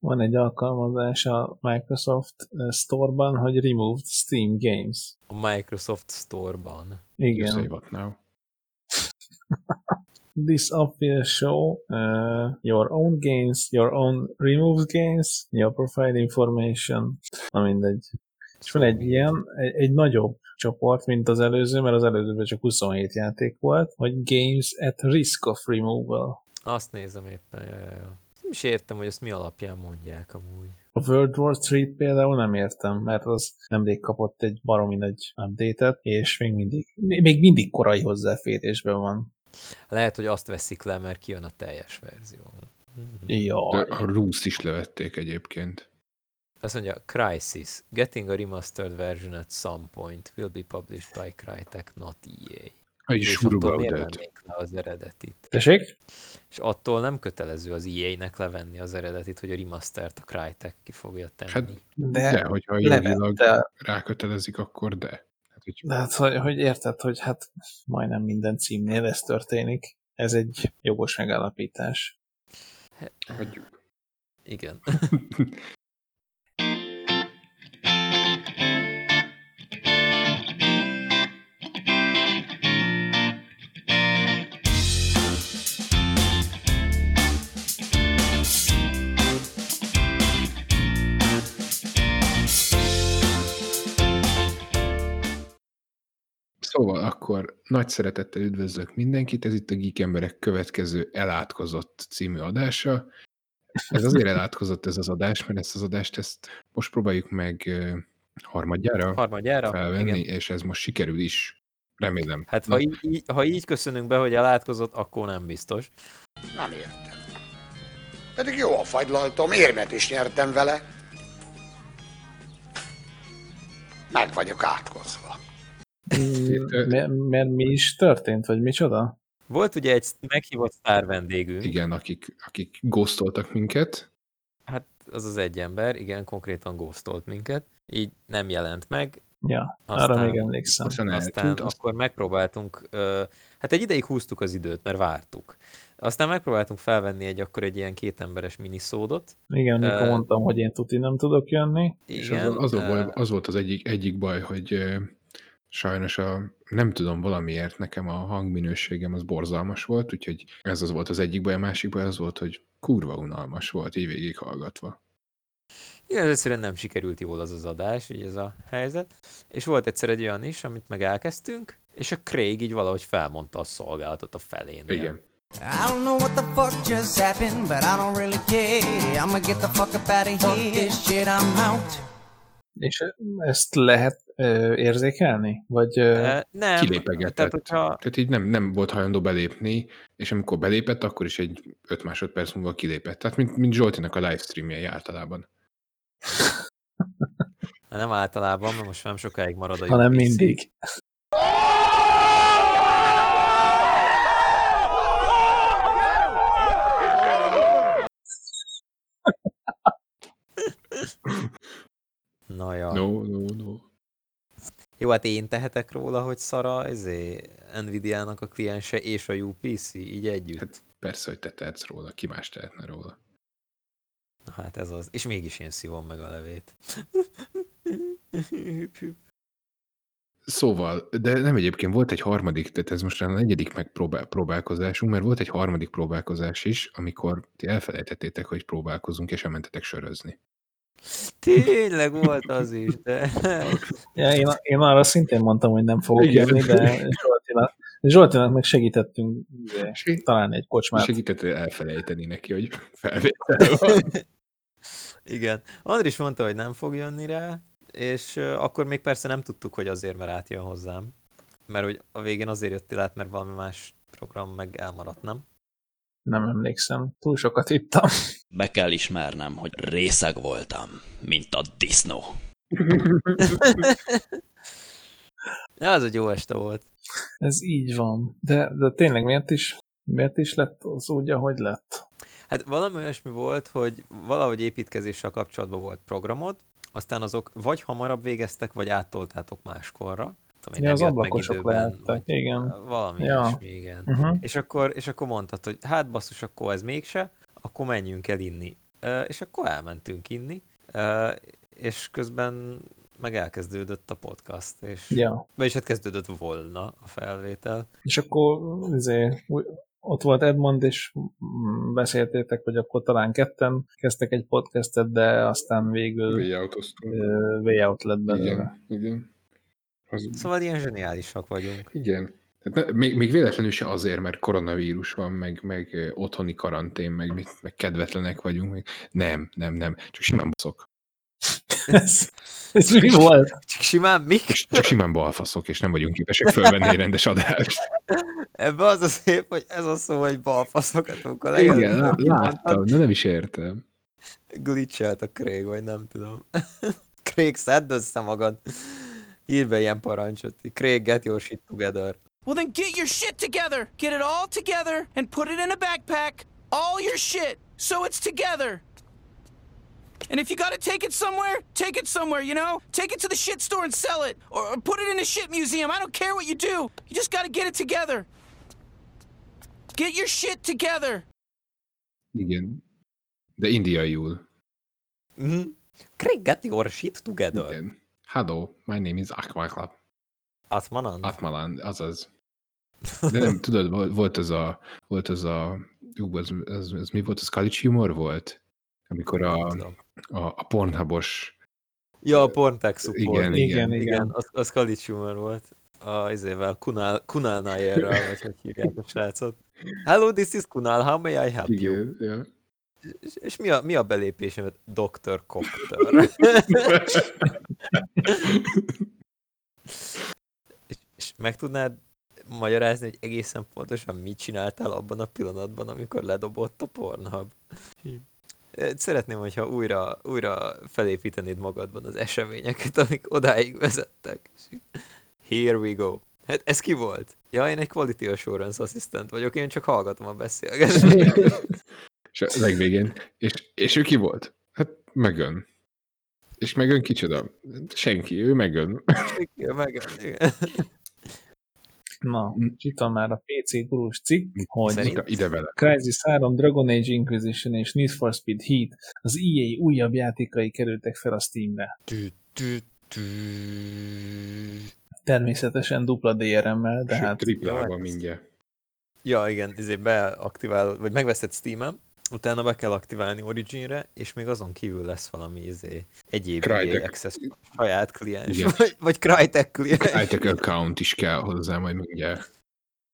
van egy alkalmazás a Microsoft Store-ban, hogy Removed Steam Games. A Microsoft Store-ban. Igen. This app will show uh, your own games, your own removed games, your profile information, na mindegy. És van egy ilyen, egy, egy nagyobb csoport, mint az előző, mert az előzőben csak 27 játék volt, hogy Games at Risk of Removal. Azt nézem éppen, jaj, jaj. Is értem, hogy ezt mi alapján mondják amúgy. A World War 3 például nem értem, mert az nemrég kapott egy baromi nagy update és még mindig, még mindig korai hozzáférésben van. Lehet, hogy azt veszik le, mert kijön a teljes verzió. Ja. A Rúsz is levették egyébként. Azt mondja, Crisis. Getting a remastered version at some point will be published by Crytek, not EA. Egy le az eredetit? Tessék? És attól nem kötelező az EA-nek levenni az eredetit, hogy a remastert a Crytek ki fogja tenni. Hát, De, de, hogyha jogilag rákötelezik, akkor de. Hát, hogy de hát, hogy, hogy érted, hogy hát majdnem minden címnél ez történik. Ez egy jogos megállapítás. hagyjuk. Igen. akkor nagy szeretettel üdvözlök mindenkit, ez itt a Geek Emberek következő elátkozott című adása. Ez azért elátkozott ez az adás, mert ezt az adást ezt most próbáljuk meg harmadjára Harmadjára? felvenni, Igen. és ez most sikerül is. Remélem. Hát ha így, így, ha így köszönünk be, hogy elátkozott, akkor nem biztos. Nem értem. Pedig jó a fagylaltom, érmet is nyertem vele. Meg vagyok átkozva. Mert, mert mi is történt, vagy micsoda? Volt ugye egy meghívott sztár vendégünk, Igen, akik, akik ghostoltak minket. hát az az egy ember, igen, konkrétan ghostolt minket, így nem jelent meg, Ja, Aztán- arra még emlékszem. Aztán aztán eltűnt, azt akkor megpróbáltunk, ö, hát egy ideig húztuk az időt, mert vártuk. Aztán megpróbáltunk felvenni egy akkor egy ilyen kétemberes miniszódot. Igen, mikor Ö, mondtam, hogy én tuti nem tudok jönni. És Igen, az, az, ö, volt, az volt az egyik, egyik baj, hogy sajnos a, nem tudom valamiért nekem a hangminőségem az borzalmas volt, úgyhogy ez az volt az egyik baj, a másik baj az volt, hogy kurva unalmas volt így végighallgatva. Igen, egyszerűen nem sikerült jól az az adás, így ez a helyzet. És volt egyszer egy olyan is, amit meg elkezdtünk, és a Craig így valahogy felmondta a szolgálatot a felén. Igen. I don't know what the fuck just happened, but I don't really care. I'ma get the fuck up out of here. Fuck this shit, I'm out. És ezt lehet ö, érzékelni? Vagy ö, Nem, Kilépegetett. tehát hogyha Tehát így nem, nem volt hajlandó belépni, és amikor belépett, akkor is egy 5 másodperc múlva kilépett. Tehát mint, mint Zsoltinak a livestreamjei általában. nem általában, mert most nem sokáig marad a hanem mindig. Na ja. No, no, no. Jó, hát én tehetek róla, hogy szara ezé Nvidia-nak a kliense és a UPC, így együtt. Hát persze, hogy te tehetsz róla, ki más tehetne róla. Na hát ez az. És mégis én szívom meg a levét. Szóval, de nem egyébként volt egy harmadik, tehát ez most a negyedik megpróbálkozásunk, mert volt egy harmadik próbálkozás is, amikor ti elfelejtettétek, hogy próbálkozunk, és elmentetek sörözni. Tényleg volt az is, de... Ja, én, én arra szintén mondtam, hogy nem fogok Igen. jönni, de Zsoltinak, Zsoltinak meg segítettünk ugye, talán egy kocsmát. Segített elfelejteni neki, hogy felvétel van. Igen. Andris mondta, hogy nem fog jönni rá, és akkor még persze nem tudtuk, hogy azért, mert átjön hozzám. Mert hogy a végén azért jöttél át, mert valami más program meg elmaradt, nem? Nem emlékszem. Túl sokat ittam. Be kell ismernem, hogy részeg voltam, mint a disznó. Ja, az egy jó este volt. Ez így van. De, de tényleg miért is, miért is lett az úgy, ahogy lett? Hát valami olyasmi volt, hogy valahogy építkezéssel kapcsolatban volt programod, aztán azok vagy hamarabb végeztek, vagy áttoltátok máskorra. Tudom, Ja, az nem jött meg ablakosok időben, lehettek, vagy igen. Valami Ja. ilyesmi, igen. Uh-huh. És akkor, és akkor mondtad, hogy hát basszus, akkor ez mégse, akkor menjünk el inni Ö, és akkor elmentünk inni, ö, és közben meg elkezdődött a podcast, és Ja. vagyis hát kezdődött volna a felvétel. És akkor úgy- ott volt Edmond, és beszéltétek, hogy akkor talán ketten kezdtek egy podcastet, de aztán végül way out lett belőle. Igen, igen. Az, Szóval ilyen zseniálisak vagyunk. igen. Tehát ne, még, még véletlenül se azért, mert koronavírus van, meg, meg otthoni karantén, meg, mit- meg kedvetlenek vagyunk. Meg. Nem, nem, nem. Csak simán baszok. ez, ez mi volt? Csak simán mi? Csak simán balfaszok, és nem vagyunk képesek fölvenni egy rendes adást. Ebben az a szép, hogy ez a szó, hogy balfaszokat, amikor Igen, kimondtad, láttam, de nem is értem. glitchelt a Craig, vagy nem tudom. Craig, szedd össze magad. Írd be ilyen parancsot. Craig, get your shit together. Well, then get your shit together. Get it all together and put it in a backpack. All your shit. So it's together. And if you gotta take it somewhere, take it somewhere, you know? Take it to the shit store and sell it. Or, or put it in a shit museum. I don't care what you do. You just gotta get it together. Get your shit together. Igen. De indiaiul. Mm-hmm. Craig, get your shit together. Igen. Hello, my name is Akmaklap. Atmanan? Atmalan, azaz. De nem, tudod, vol- volt az a, volt az a, ú, az, az, az mi volt, az college humor volt? Amikor a, a, a pornhubos, Ja, a support. Igen, Igen, igen. igen. Az, az Kalic humor volt. A, izével, Kunal, Kunal Nayerrel, vagy hogy hívják a srácot. Hello, this is Kunal, how may I help you? igen, ja. És, és mi, a, mi a belépésem? Dr. Copter. és, és meg tudnád magyarázni, hogy egészen pontosan mit csináltál abban a pillanatban, amikor ledobott a Pornhub? Szeretném, hogyha újra, újra felépítenéd magadban az eseményeket, amik odáig vezettek. Here we go. Hát ez ki volt? Ja, én egy Quality Assurance Assistant vagyok, én csak hallgatom a beszélgetést. És a legvégén, és, és ő ki volt? Hát megön. És megön kicsoda? Senki, ő megön. Igen, meg, igen. Na, itt van már a PC gurus cikk, hogy Szerint- Ide, vele. Crysis 3, Dragon Age Inquisition és Need for Speed Heat az EA újabb játékai kerültek fel a Steamre. Tü, tü, tü. Természetesen dupla DRM-mel, de Sőt, hát triplában mindjárt. Ja, igen, ezért beaktivál, vagy megveszed Steam-en, utána be kell aktiválni Origin-re, és még azon kívül lesz valami izé, egyéb Crytek. Access saját kliens, Igen. vagy, vagy Crytek kliens. iTech account is kell hozzá majd mindjárt.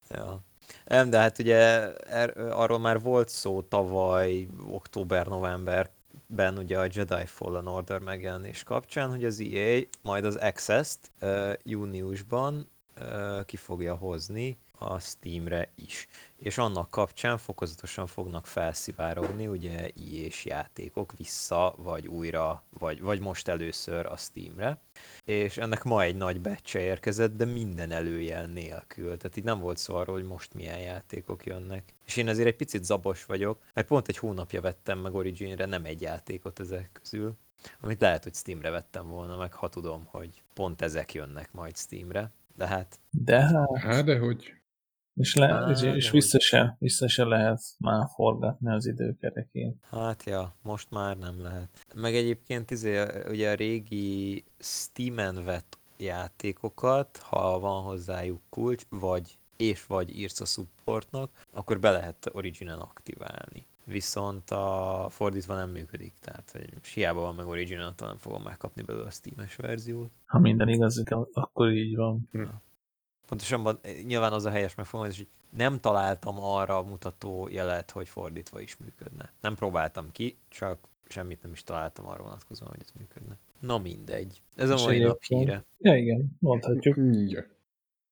Ja. Nem, de hát ugye er, arról már volt szó tavaly, október-novemberben ugye a Jedi Fallen Order megjelenés kapcsán, hogy az EA majd az Access-t uh, júniusban uh, ki fogja hozni a Steamre is. És annak kapcsán fokozatosan fognak felszivárogni ugye EA-s játékok vissza, vagy újra, vagy, vagy most először a Steamre és ennek ma egy nagy becse érkezett, de minden előjel nélkül. Tehát itt nem volt szó arról, hogy most milyen játékok jönnek. És én azért egy picit zabos vagyok, mert pont egy hónapja vettem meg Originre nem egy játékot ezek közül, amit lehet, hogy Steamre vettem volna meg, ha tudom, hogy pont ezek jönnek majd Steamre. De hát, de hát, Hát, de hogy? És, le, Á, és, és vissza, se, vissza se lehet már forgatni az időkerekén. hát ja, most már nem lehet. Meg egyébként izé, ugye a régi Steam-en vett játékokat, ha van hozzájuk kulcs, vagy és vagy írsz a supportnak, akkor be lehet Originen aktiválni. Viszont a fordítva nem működik, tehát hogy hiába van meg Origin, attól nem fogom megkapni belőle a Steam-es verziót. Ha minden igaz, akkor így van. Pontosabban eh, nyilván az a helyes megfogalmazás, hogy nem találtam arra mutató jelet, hogy fordítva is működne. Nem próbáltam ki, csak semmit nem is találtam arra vonatkozóan, hogy ez működne. Na mindegy. Ez a mai nap híre. Ja, igen, mondhatjuk. Ja.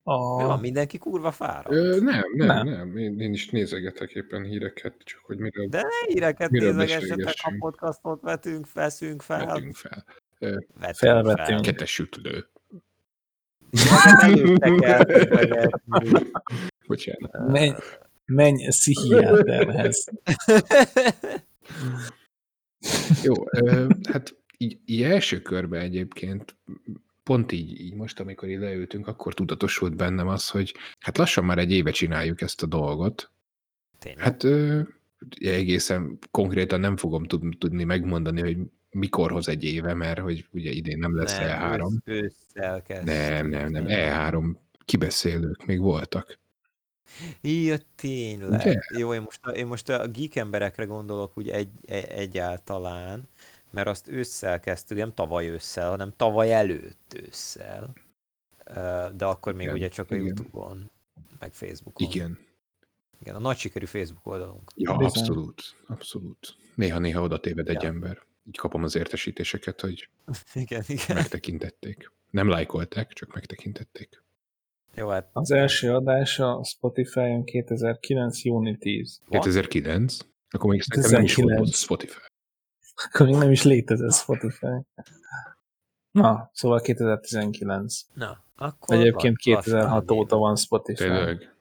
A... Mi van, mindenki kurva fáradt? Ö, nem, nem, Nem. nem. Én, én is nézegetek éppen híreket, csak hogy miről De ne híreket nézegessetek, ha podcastot vetünk, veszünk fel. vetünk fel. Vetünk Felvettünk. fel. Kettes sütlő. Bocsánat. Menj, menj pszichiáterhez. Jó, hát így, így első körben egyébként pont így, így most, amikor így leültünk, akkor tudatosult bennem az, hogy hát lassan már egy éve csináljuk ezt a dolgot. Tényleg. Hát ö, egészen konkrétan nem fogom tud- tudni megmondani, hogy mikor hoz egy éve, mert hogy ugye idén nem lesz nem, E3. ősz- ősszel kezd. Nem, nem, nem, E3 kibeszélők még voltak. Ja, tényleg. Ugye? Jó, én most, a, én most a geek emberekre gondolok úgy egy, egy, egyáltalán, mert azt ősszel kezdtük, nem tavaly ősszel, hanem tavaly előtt ősszel. De akkor még Igen, ugye csak a igen. Youtube-on, meg Facebookon. Igen. Igen, a nagy sikerű Facebook oldalunk. Ja, Bizony. abszolút, abszolút. Néha-néha oda téved egy Ja. ember. Így kapom az értesítéseket, hogy Igen, igen. megtekintették. Nem lájkolták, csak megtekintették. Jó, hát Az első adása Spotify-on 2009. júni 10. What? 2009? Akkor még nekem nem is 2009. volt Spotify. Akkor még nem is létezett Spotify. Na, szóval 2019. na, akkor Egyébként la- 2006 lassan óta van Spotify. Tényleg?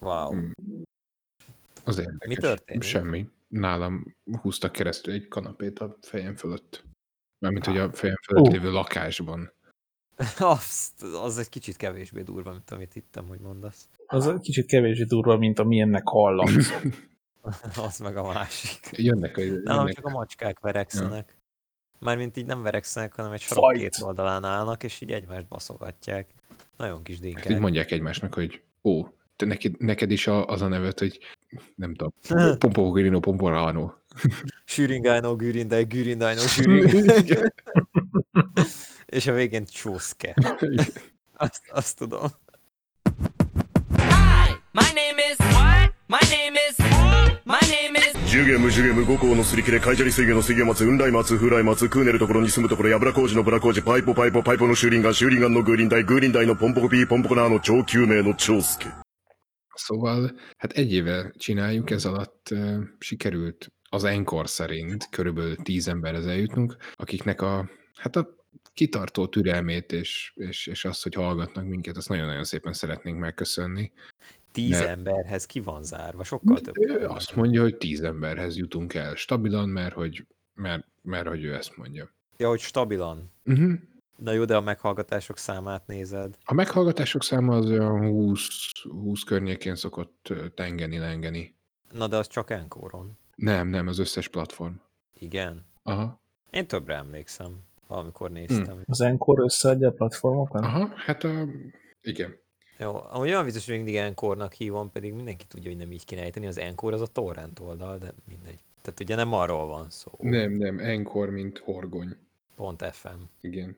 Wow. Mm. Az érdekes. Mi történik? Semmi. Nálam húztak keresztül egy kanapét a fejem fölött. Mármint, hogy a fejem fölött Ú. lévő lakásban. Azt, az egy kicsit kevésbé durva, mint amit hittem, hogy mondasz. Az egy kicsit kevésbé durva, mint amilyennek hallatsz. Az meg a másik. Jönnek a... Jönnek, csak a macskák verekszenek. Mármint így nem verekszenek, hanem egy Fajt. két oldalán állnak, és így egymást baszogatják. Nagyon kis hát így mondják egymásnak, hogy ó, te neked, neked is a, az a nevet, hogy nem tudom, Pompogirino Pomporano. Sűringájnó, Gürindai, Gürindajnó, Sűringájnó. és a végén Csószke. Azt, azt tudom. My name is what? My name is My name is ジュゲムジュゲム五行のすり切れカイジャリ水魚の水魚松雲来松風来松クーネルところに住むところやぶら工事のブラ工事パイポパイポパイポのシューリンガンシューリンガンのグーリンダイグーリンダイのポンポコピーポンポコナーの超救命の長介 Szóval, hát egy éve csináljuk, ez alatt uh, sikerült az Encore szerint körülbelül tíz emberhez eljutnunk, akiknek a, hát a kitartó türelmét és, és, és azt, hogy hallgatnak minket, azt nagyon-nagyon szépen szeretnénk megköszönni. Tíz Mert- emberhez ki van zárva, sokkal több. Ő azt mondja, hogy tíz emberhez jutunk el stabilan, mert hogy, mert, mert hogy ő ezt mondja. Ja, hogy stabilan. Uh-huh. Na jó, de a meghallgatások számát nézed. A meghallgatások száma az olyan 20, 20 környékén szokott tengeni-lengeni. Na de az csak Enkoron. Nem, nem, az összes platform. Igen. Aha. Én többre emlékszem, valamikor néztem. Az Encore összeadja a platformokat? Aha, hát a... Igen. Jó, amúgy olyan biztos, hogy mindig Enkornak hívom, pedig mindenki tudja, hogy nem így kéne ejteni. Az Encore az a torrent oldal, de mindegy. Tehát ugye nem arról van szó. Nem, nem, Encore, mint horgony. Pont FM. Igen.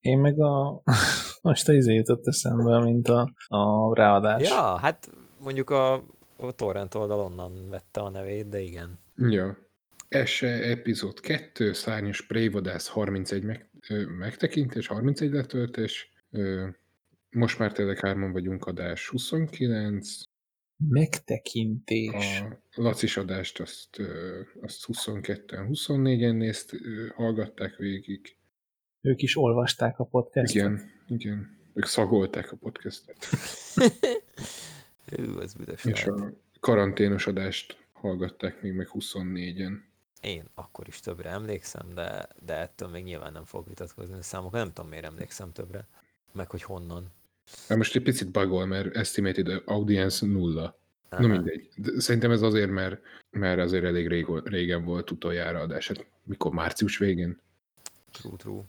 Én meg a... Most a izé jutott eszembe, mint a, a ráadás. Ja, hát mondjuk a, a torrent oldal onnan vette a nevét, de igen. Ja. Ese epizód 2, szárnyas prévadász 31 meg, ö, megtekintés, 31 letöltés. Ö, most már tényleg hárman vagyunk adás 29. Megtekintés. A Lacis adást azt, azt 22-en, 24-en nézt, hallgatták végig. Ők is olvasták a podcastot. Igen, igen. Ők szagolták a podcastet. Ő, az büdös És a karanténos adást hallgatták még meg 24-en. Én akkor is többre emlékszem, de, de ettől még nyilván nem fogok vitatkozni a számokkal. Nem tudom, miért emlékszem többre. Meg hogy honnan. Hát most egy picit bagol, mert estimated audience nulla. Na Aha. mindegy. De szerintem ez azért, mert, mert azért elég régo- régen volt utoljára adás. Hát mikor? Március végén? True, true.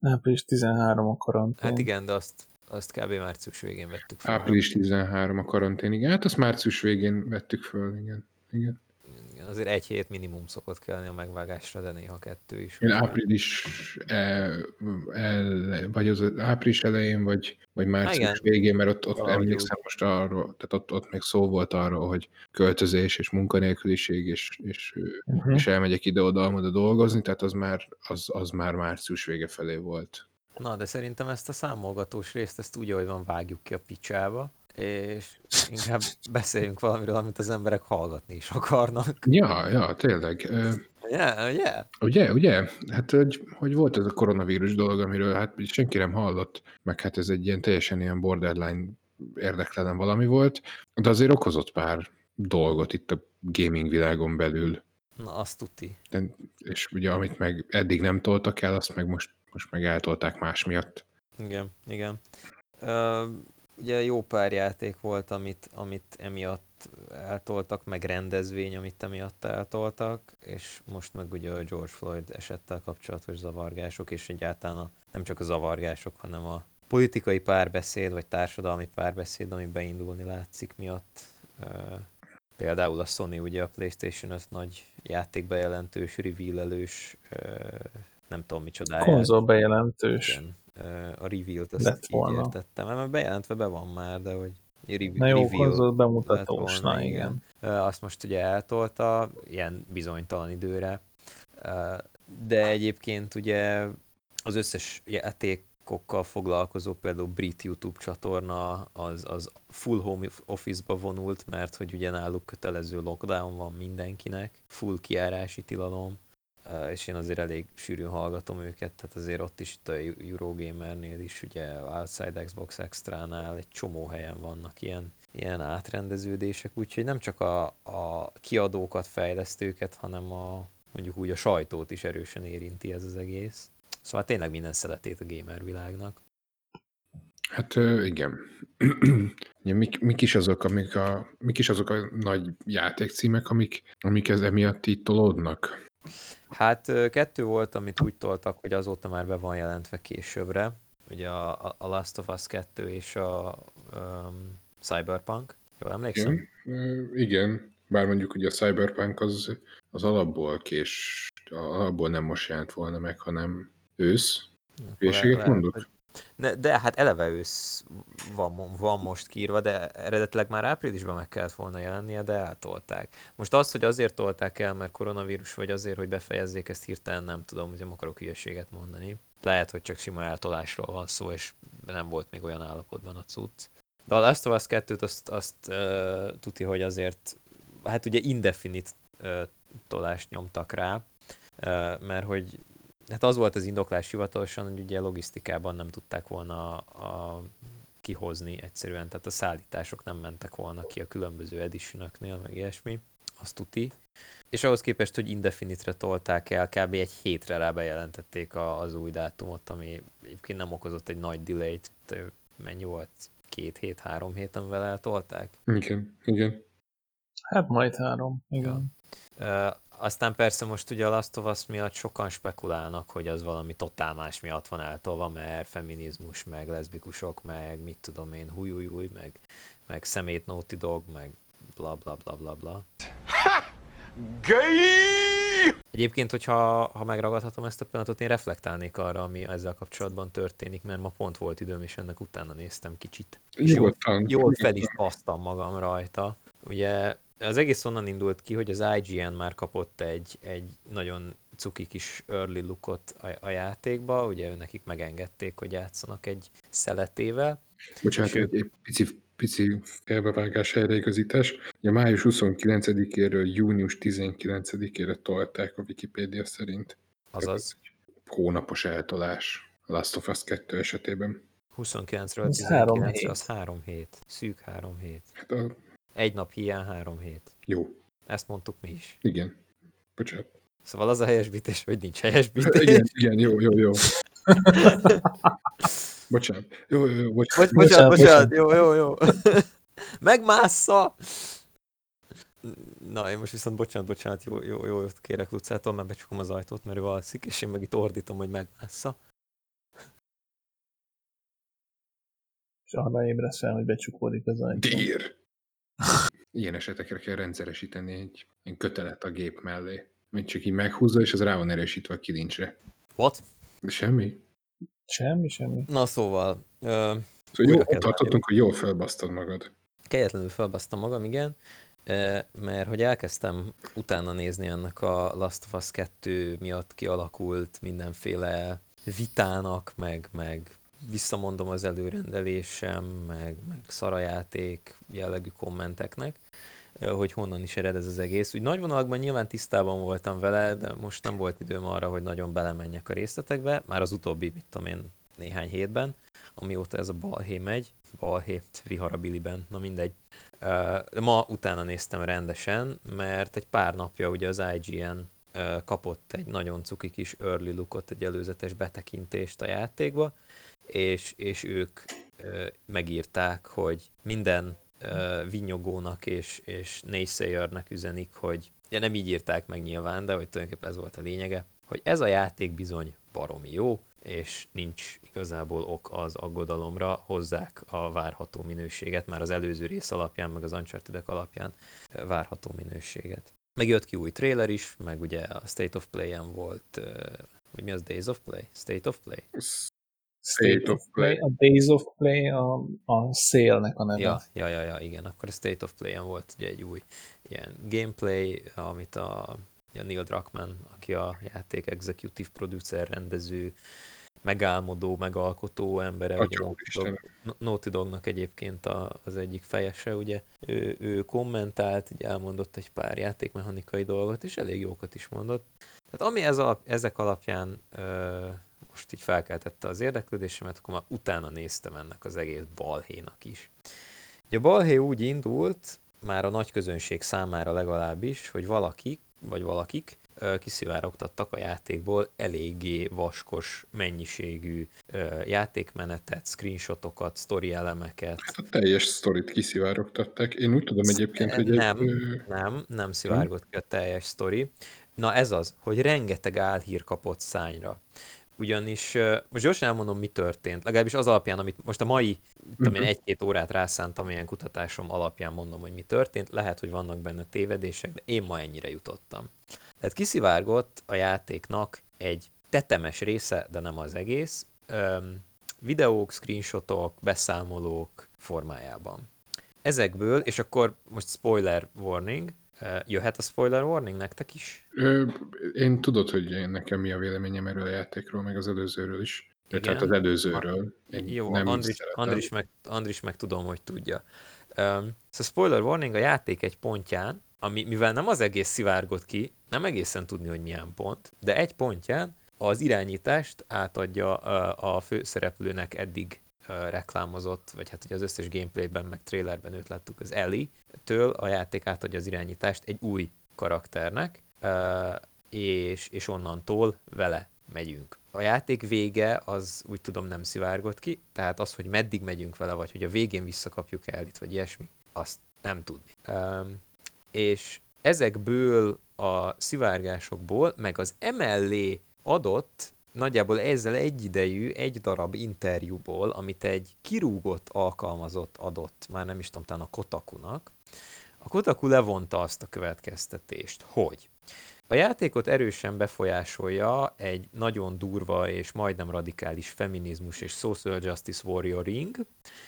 Április 13 a karantén. Hát igen, de azt, azt kb. március végén vettük fel. Április 13 a karantén, igen. Hát azt március végén vettük föl, igen. igen. Azért egy hét minimum szokott kelleni a megvágásra, de néha kettő is. Én április, el, el, vagy az április elején, vagy, vagy március igen. végén, mert ott, ott Valahogy emlékszem most arról, tehát ott, ott még szó volt arról, hogy költözés és munkanélküliség, és, és, Uh-huh. és elmegyek ide-oda, oda dolgozni, tehát az már, az, az már március vége felé volt. Na, de szerintem ezt a számolgatós részt, ezt úgy, ahogy van, vágjuk ki a picsába, és inkább beszéljünk valamiről, amit az emberek hallgatni is akarnak. Ja, ja, tényleg. Yeah, yeah. Ugye, ugye? Hát, hogy, hogy volt ez a koronavírus dolog, amiről hát senki nem hallott, meg hát ez egy ilyen teljesen ilyen borderline érdeklelen valami volt, de azért okozott pár dolgot itt a gaming világon belül. Na, azt tuti. De, és ugye amit meg eddig nem toltak el, azt meg most, most meg eltolták más miatt. Igen, igen. Ö, ugye jó pár játék volt, amit, amit emiatt eltoltak, meg rendezvény, amit emiatt eltoltak, és most meg ugye a George Floyd esettel kapcsolatos zavargások, és egyáltalán a, nem csak a zavargások, hanem a politikai párbeszéd, vagy társadalmi párbeszéd, ami beindulni látszik miatt. Például a Sony ugye a PlayStation 5 nagy játékbejelentős, reveal-elős, nem tudom micsodáját. Konzol bejelentős. Igen, a reveal-t azt Lett így volna. értettem, mert bejelentve be van már, de hogy reveal, Na jó, reveal bemutatós, volna, na igen. Ö, Azt most ugye eltolta, ilyen bizonytalan időre, de egyébként ugye az összes játékokkal foglalkozó például brit YouTube csatorna az, az full home office-ba vonult, mert hogy ugye náluk kötelező lockdown van mindenkinek, full kiárási tilalom, és én azért elég sűrűn hallgatom őket, tehát azért ott is itt a Eurogamernél is, ugye Outside Xbox Extra-nál egy csomó helyen vannak ilyen, ilyen átrendeződések, úgyhogy nem csak a, a kiadókat, fejlesztőket, hanem a, mondjuk úgy a sajtót is erősen érinti ez az egész. Szóval tényleg minden szeletét a gamer világnak. Hát igen. Mik, mik, is azok, amik a, mik is azok a nagy játékcímek, amik, amik ez emiatt így tolódnak? Hát kettő volt, amit úgy toltak, hogy azóta már be van jelentve későbbre. Ugye a, a- Last of Us 2 és a um, Cyberpunk. Jól emlékszem? Igen, igen. Bár mondjuk ugye a Cyberpunk az, az alapból kés, alapból nem most jelent volna meg, hanem ősz. Hülyeséget mondok? De, hát eleve ősz van, van most kiírva, de eredetileg már áprilisban meg kellett volna jelennie, de eltolták. Most az, hogy azért tolták el, mert koronavírus, vagy azért, hogy befejezzék ezt hirtelen, nem tudom, hogy nem akarok hülyeséget mondani. Lehet, hogy csak sima eltolásról van szó, és nem volt még olyan állapotban a cucc. De a Last of Us 2-t azt, azt uh, tuti, hogy azért, hát ugye indefinite uh, tolást nyomtak rá, uh, mert hogy Hát az volt az indoklás hivatalosan, hogy ugye logisztikában nem tudták volna a, kihozni egyszerűen, tehát a szállítások nem mentek volna ki a különböző editionöknél, meg ilyesmi, azt tuti. És ahhoz képest, hogy indefinite-re tolták el, kb. egy hétre rá bejelentették a, az új dátumot, ami egyébként nem okozott egy nagy delay-t, mennyi volt? Két hét, három hét, amivel eltolták? Igen, igen. Hát majd három, igen. Ö, aztán persze most ugye a Last of Us miatt sokan spekulálnak, hogy az valami totál más miatt van eltolva, mert feminizmus, meg leszbikusok, meg mit tudom én, húj, húj, húj, meg, meg szemét Naughty Dog, meg bla bla bla bla bla. Egyébként, hogyha ha megragadhatom ezt a pillanatot, én reflektálnék arra, ami ezzel kapcsolatban történik, mert ma pont volt időm, és ennek utána néztem kicsit. És jól, jól fel is magam rajta. Ugye az egész onnan indult ki, hogy az IGN már kapott egy, egy nagyon cuki kis early lookot a, a játékba, ugye nekik megengedték, hogy játszanak egy szeletével. Bocsánat, egy, egy pici, pici felbevágás helyreigazítás. Ugye május 29-éről június 19-ére tolták a Wikipédia szerint. Azaz Hónapos eltolás a Last of Us 2 esetében. 29-ről Ez három 19-re, hét. az három hét. Szűk három hét. Hát a, Egy nap hiány három hét. jó, Ezt mondtuk mi is. igen. Bocsánat. Szóval az a helyesbítés, hogy nincs helyesbítés. Igen, igen, jó, jó, jó. Bocsánat. Jó, jó, jó, bocsánat. Bocs, bocsánat, Bocsánat, bocsánat, jó, jó, jó. Megmásza! Na, én most viszont bocsánat, bocsánat, jó, jó, jó, kérek Lucától, mert becsukom az ajtót, mert ő alszik, és én meg itt ordítom, hogy megmásza. És arra ébresz fel, hogy becsukódik az ajtó. Dír! Ilyen esetekre kell rendszeresíteni egy, egy kötelet a gép mellé. Mint csak így meghúzza, és az rá van erősítve a kilincsre. What? Semmi. Semmi, semmi. Na szóval, ö, Szóval jó, ott tartottunk, hogy jól felbasztad magad. kegyetlenül felbasztam magam, igen, mert hogy elkezdtem utána nézni ennek a Last of Us 2 miatt kialakult mindenféle vitának, meg, meg visszamondom az előrendelésem, meg, meg szarajáték jellegű kommenteknek, hogy honnan is ered ez az egész. Úgy nagy vonalakban nyilván tisztában voltam vele, de most nem volt időm arra, hogy nagyon belemenjek a részletekbe, már az utóbbi, mit tudom én, néhány hétben, amióta ez a balhé megy, balhé, viharabiliben, na mindegy. Ma utána néztem rendesen, mert egy pár napja ugye az IGN kapott egy nagyon cuki kis early lookot, egy előzetes betekintést a játékba, és, és ők ö, megírták, hogy minden uh, vinyogónak és, és naysayernek üzenik, hogy ja, nem így írták meg nyilván, de hogy tulajdonképpen ez volt a lényege, hogy ez a játék bizony baromi jó, és nincs igazából ok az aggodalomra, hozzák a várható minőséget, már az előző rész alapján, meg az uncharted alapján várható minőséget. Meg jött ki új trailer is, meg ugye a State of Play-en volt, vagy mi az Days of Play? State of Play? State of Play. A Days of Play a, a szélnek a neve. Ja, ja, ja, ja, igen, akkor a State of Play-en volt ugye egy új ilyen gameplay, amit a, a Neil Druckmann, aki a játék executive producer, rendező, megálmodó, megalkotó embere, ugye Naughty, Dog, Naughty Dognak egyébként a, az egyik fejese, ugye, ő, ő kommentált, így elmondott egy pár játékmechanikai dolgot, és elég jókat is mondott. Tehát ami ez alap, ezek alapján ö, most így felkeltette az érdeklődésemet, akkor már utána néztem ennek az egész balhénak is. Ugye a balhé úgy indult, már a nagy közönség számára legalábbis, hogy valaki, vagy valakik kiszivárogtattak a játékból eléggé vaskos mennyiségű játékmenetet, screenshotokat, sztori elemeket. Hát a teljes sztorit kiszivárogtatták. Én úgy tudom egyébként, hogy... Nem, egy... nem, nem szivárgott ki a teljes sztori. Na ez az, hogy rengeteg álhír kapott szányra ugyanis most gyorsan elmondom, mi történt. Legalábbis az alapján, amit most a mai uh-huh. egy-két órát rászántam ilyen kutatásom alapján mondom, hogy mi történt. Lehet, hogy vannak benne tévedések, de én ma ennyire jutottam. Tehát kiszivárgott a játéknak egy tetemes része, de nem az egész, öm, videók, screenshotok, beszámolók formájában. Ezekből, és akkor most spoiler warning, jöhet a spoiler warning nektek is? Ö, én tudod, hogy én nekem mi a véleményem erről a játékról, meg az előzőről is. Igen. Tehát az előzőről. Én Jó, nem Andris, Andris, meg, Andris meg tudom, hogy tudja. Um, szóval spoiler warning, a játék egy pontján ami, mivel nem az egész szivárgott ki, nem egészen tudni, hogy milyen pont, de egy pontján az irányítást átadja a, a főszereplőnek eddig reklámozott, vagy hát ugye az összes gameplayben, meg trailerben őt láttuk, az Ellie-től a játék átadja az irányítást egy új karakternek, és, és onnantól vele megyünk. A játék vége az úgy tudom nem szivárgott ki, tehát az, hogy meddig megyünk vele, vagy hogy a végén visszakapjuk el itt, vagy ilyesmi, azt nem tudni és ezekből a szivárgásokból, meg az emellé adott nagyjából ezzel egyidejű egy darab interjúból, amit egy kirúgott alkalmazott adott, már nem is tudom, talán a Kotakunak, a Kotaku levonta azt a következtetést, hogy a játékot erősen befolyásolja egy nagyon durva és majdnem radikális feminizmus és social justice warrioring,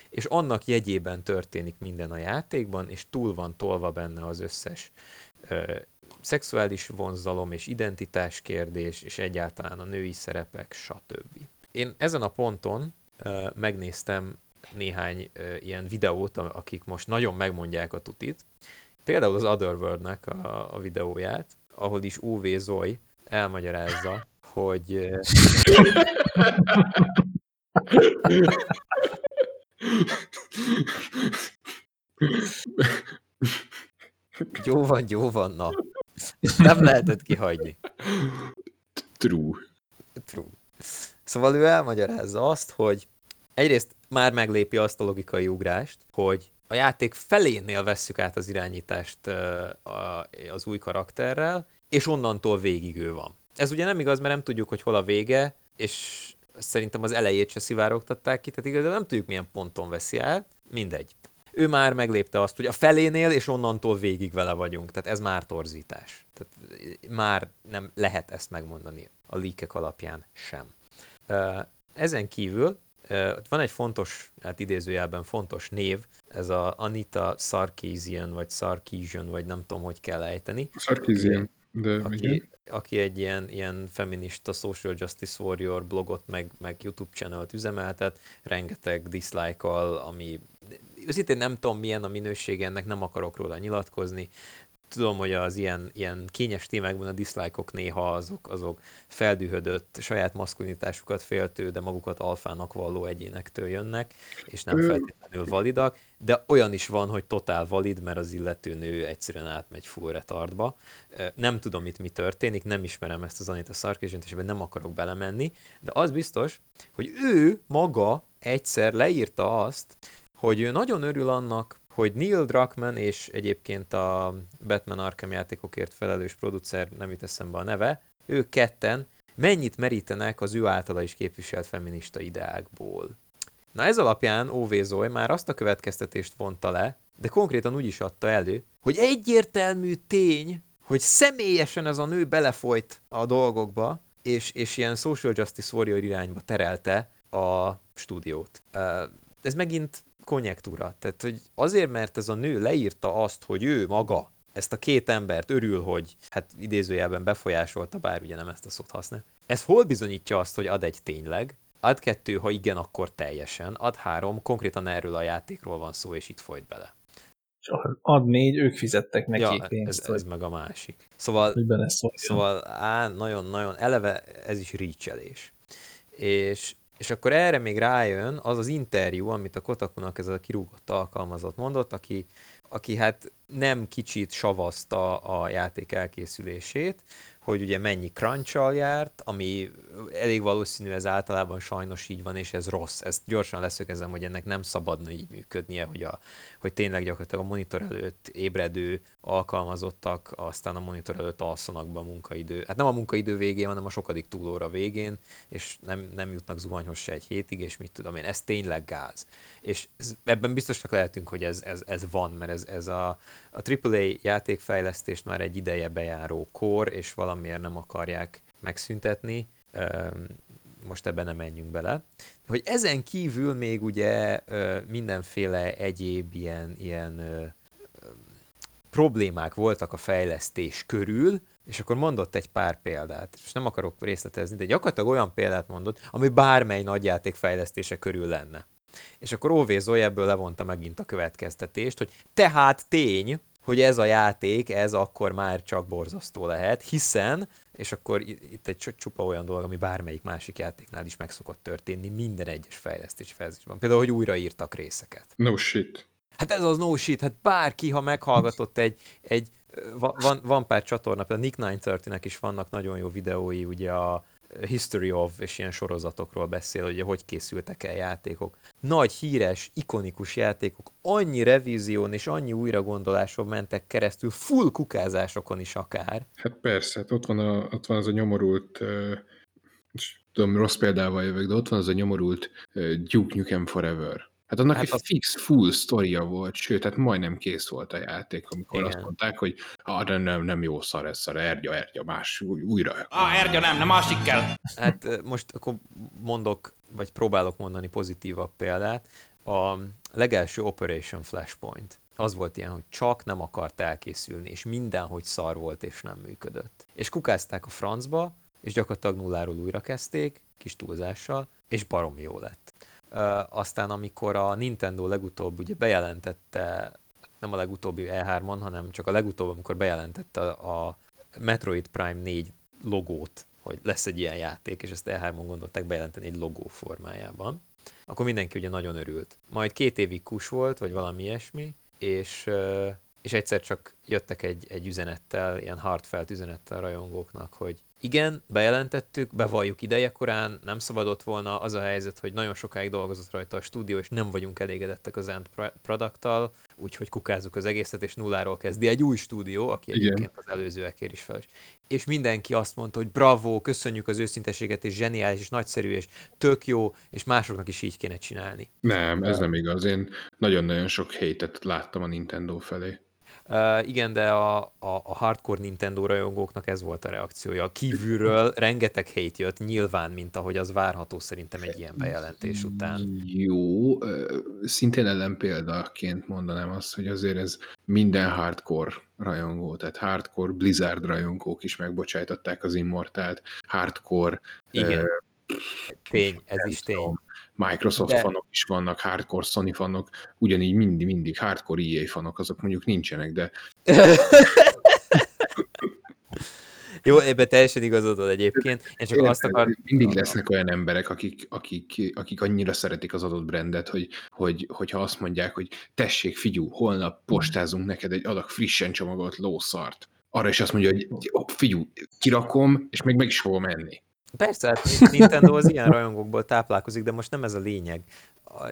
és annak jegyében történik minden a játékban, és túl van tolva benne az összes ö, szexuális vonzalom és identitás kérdés, és egyáltalán a női szerepek, stb. Én ezen a ponton megnéztem néhány ilyen videót, akik most nagyon megmondják a tutit. Például az Otherworld-nek a, a videóját, ahol is UV Zoy elmagyarázza, hogy jó van, jó van, na. Nem lehetett kihagyni. True. True. Szóval ő elmagyarázza azt, hogy egyrészt már meglépi azt a logikai ugrást, hogy a játék felénél vesszük át az irányítást az új karakterrel, és onnantól végig ő van. Ez ugye nem igaz, mert nem tudjuk, hogy hol a vége, és szerintem az elejét se szivárogtatták ki, tehát igazából nem tudjuk, milyen ponton veszi el, mindegy. Ő már meglépte azt, hogy a felénél, és onnantól végig vele vagyunk, tehát ez már torzítás. Tehát már nem lehet ezt megmondani a líkek alapján sem. Ezen kívül van egy fontos, hát idézőjelben fontos név, ez a Anita Sarkeesian, vagy Sarkeesian, vagy nem tudom, hogy kell ejteni. Sarkeesian, de aki, aki egy ilyen, ilyen feminista social justice warrior blogot, meg, meg YouTube channelt üzemeltet, rengeteg dislike-kal, ami őszintén nem tudom milyen a minőség ennek, nem akarok róla nyilatkozni, tudom, hogy az ilyen, ilyen kényes témákban a diszlájkok néha azok, azok feldühödött, saját maszkulinitásukat féltő, de magukat alfának valló egyénektől jönnek, és nem feltétlenül validak, de olyan is van, hogy totál valid, mert az illető nő egyszerűen átmegy full retardba. Nem tudom itt mi történik, nem ismerem ezt az Anita Sarkeesian, és nem akarok belemenni, de az biztos, hogy ő maga egyszer leírta azt, hogy ő nagyon örül annak, hogy Neil Druckmann és egyébként a Batman Arkham játékokért felelős producer, nem jut eszembe a neve, ők ketten mennyit merítenek az ő általa is képviselt feminista ideákból. Na ez alapján OV Zoe már azt a következtetést vonta le, de konkrétan úgy is adta elő, hogy egyértelmű tény, hogy személyesen ez a nő belefolyt a dolgokba, és, és ilyen social justice warrior irányba terelte a stúdiót. Ez megint konjektúra. Tehát, hogy azért, mert ez a nő leírta azt, hogy ő maga ezt a két embert örül, hogy hát idézőjelben befolyásolta, bár ugye nem ezt a szót használ. Ez hol bizonyítja azt, hogy ad egy tényleg, ad kettő, ha igen, akkor teljesen, ad három, konkrétan erről a játékról van szó, és itt folyt bele. És ad négy, ők fizettek neki Ja, pénzt, ez, ez meg a másik. Szóval, szóval á, nagyon-nagyon eleve ez is rícselés. És, és akkor erre még rájön az az interjú, amit a Kotakunak ez a kirúgott alkalmazott mondott, aki, aki hát nem kicsit savazta a játék elkészülését, hogy ugye mennyi crunch járt, ami elég valószínű, ez általában sajnos így van, és ez rossz. Ezt gyorsan leszögezem, hogy ennek nem szabadna így működnie, hogy, a, hogy tényleg gyakorlatilag a monitor előtt ébredő alkalmazottak, aztán a monitor előtt alszanak be a munkaidő. Hát nem a munkaidő végén, hanem a sokadik túlóra végén, és nem, nem jutnak zuhanyhoz se egy hétig, és mit tudom én, ez tényleg gáz. És ez, ebben biztosak lehetünk, hogy ez, ez, ez van, mert ez, ez a, a AAA játékfejlesztést már egy ideje bejáró kor, és valamiért nem akarják megszüntetni. Most ebben nem menjünk bele. Hogy ezen kívül még ugye mindenféle egyéb ilyen, ilyen problémák voltak a fejlesztés körül, és akkor mondott egy pár példát, és nem akarok részletezni, de gyakorlatilag olyan példát mondott, ami bármely nagyjáték fejlesztése körül lenne. És akkor OV Zoe ebből levonta megint a következtetést, hogy tehát tény, hogy ez a játék, ez akkor már csak borzasztó lehet, hiszen, és akkor itt egy csu- csupa olyan dolog, ami bármelyik másik játéknál is meg szokott történni minden egyes fejlesztés fázisban. Például, hogy újraírtak részeket. No shit. Hát ez az no shit, hát bárki, ha meghallgatott egy, egy va- van, van pár csatorna, például Nick 930-nek is vannak nagyon jó videói, ugye a History of, és ilyen sorozatokról beszél, hogy hogy készültek el játékok. Nagy, híres, ikonikus játékok, annyi revízión és annyi újragondoláson mentek keresztül, full kukázásokon is akár. Hát persze, hát ott van, a, ott van az a nyomorult, uh, tudom, rossz példával jövök, de ott van az a nyomorult uh, Duke Nukem Forever. Hát annak Hát egy az- fix, full sztoria volt, sőt, hát majdnem kész volt a játék, amikor Igen. azt mondták, hogy ah, de nem, nem jó szar ez szar, ergya, ergya, más, új- újra. Ah, Ergya nem, nem másik kell. Hát most akkor mondok, vagy próbálok mondani pozitívabb példát. A legelső Operation Flashpoint. Az volt ilyen, hogy csak nem akart elkészülni, és mindenhogy szar volt, és nem működött. És kukázták a francba, és gyakorlatilag nulláról újra kezdték, kis túlzással, és baromi jó lett. Aztán amikor a Nintendo legutóbb ugye bejelentette, nem a legutóbbi E3-on, hanem csak a legutóbb, amikor bejelentette a Metroid Prime 4 logót, hogy lesz egy ilyen játék, és ezt E3-on gondolták bejelenteni egy logó formájában, akkor mindenki ugye nagyon örült. Majd két évig kus volt, vagy valami ilyesmi, és, és egyszer csak jöttek egy, egy üzenettel, ilyen hardfelt üzenettel a rajongóknak, hogy igen, bejelentettük, bevalljuk idejekorán, nem szabadott volna az a helyzet, hogy nagyon sokáig dolgozott rajta a stúdió, és nem vagyunk elégedettek az end pro- product úgyhogy kukázzuk az egészet, és nulláról kezdi egy új stúdió, aki Igen. egyébként az előzőekért is felelős. És mindenki azt mondta, hogy bravo, köszönjük az őszinteséget, és zseniális, és nagyszerű, és tök jó, és másoknak is így kéne csinálni. Nem, ez nem igaz. Én nagyon-nagyon sok hétet láttam a Nintendo felé. Uh, igen, de a, a, a hardcore Nintendo rajongóknak ez volt a reakciója. Kívülről rengeteg hate jött, nyilván, mint ahogy az várható szerintem egy ilyen bejelentés után. Jó, szintén ellenpéldaként mondanám azt, hogy azért ez minden hardcore rajongó, tehát hardcore Blizzard rajongók is megbocsájtották az Immortalt, hardcore Igen, ö, tény, ez is tény. tudom, Microsoft De- fanok is vannak, hardcore Sony fanok, ugyanígy mindig, mindig hardcore EA fanok, azok mondjuk nincsenek, de Jó, ebben teljesen igazad van egyébként. Én csak azt Érted, akar... mindig lesznek olyan emberek, akik, akik, akik annyira szeretik az adott brandet, hogy, hogy, hogyha azt mondják, hogy tessék, figyú, holnap postázunk neked egy adag frissen csomagolt lószart. Arra is azt mondja, hogy "Jó, figyú, kirakom, és még meg is fogom enni. Persze, hát Nintendo az ilyen rajongókból táplálkozik, de most nem ez a lényeg.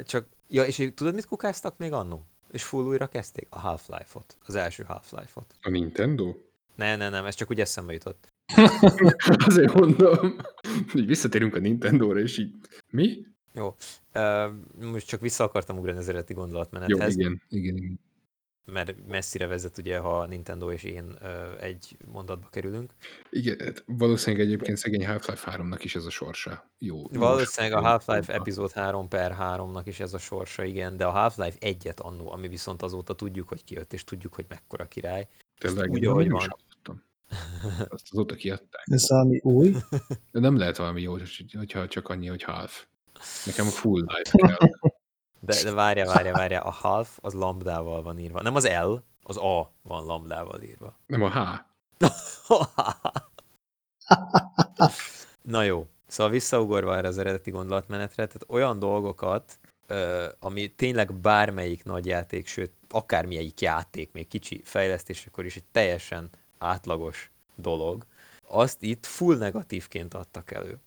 Csak, ja, és tudod, mit kukáztak még annó? és full újra kezdték a Half-Life-ot, az első Half-Life-ot. A Nintendo? Ne, ne, nem, ez csak úgy eszembe jutott. Azért mondom, hogy visszatérünk a Nintendo-ra, és így, mi? Jó, uh, most csak vissza akartam ugrani az eredeti Jó, gondolatmenethez, igen, igen, igen. Mert messzire vezet ugye, ha Nintendo és én egy mondatba kerülünk. Igen, hát valószínűleg egyébként szegény Half-Life 3-nak is ez a sorsa. Jó. Valószínűleg a. Half-Life epizód 3 per 3-nak is ez a sorsa, igen, de a Half-Life egyet annó, ami viszont azóta tudjuk, hogy kijött, és tudjuk, hogy mekkora király. Tényleg, úgy, ahogy van. Azt azóta kiadták. Ez valami új. De nem lehet valami jó, hogyha csak annyi, hogy half. Nekem a full life kell. De, de várja, várja, várja, a half az lambdával van írva. Nem az L, az A van lambdával írva. Nem a H. Na jó, szóval visszaugorva erre az eredeti gondolatmenetre, tehát olyan dolgokat, ami tényleg bármelyik nagy játék, sőt, akármelyik játék, még kicsi fejlesztésekor is egy teljesen átlagos dolog, azt itt full negatívként adtak elő.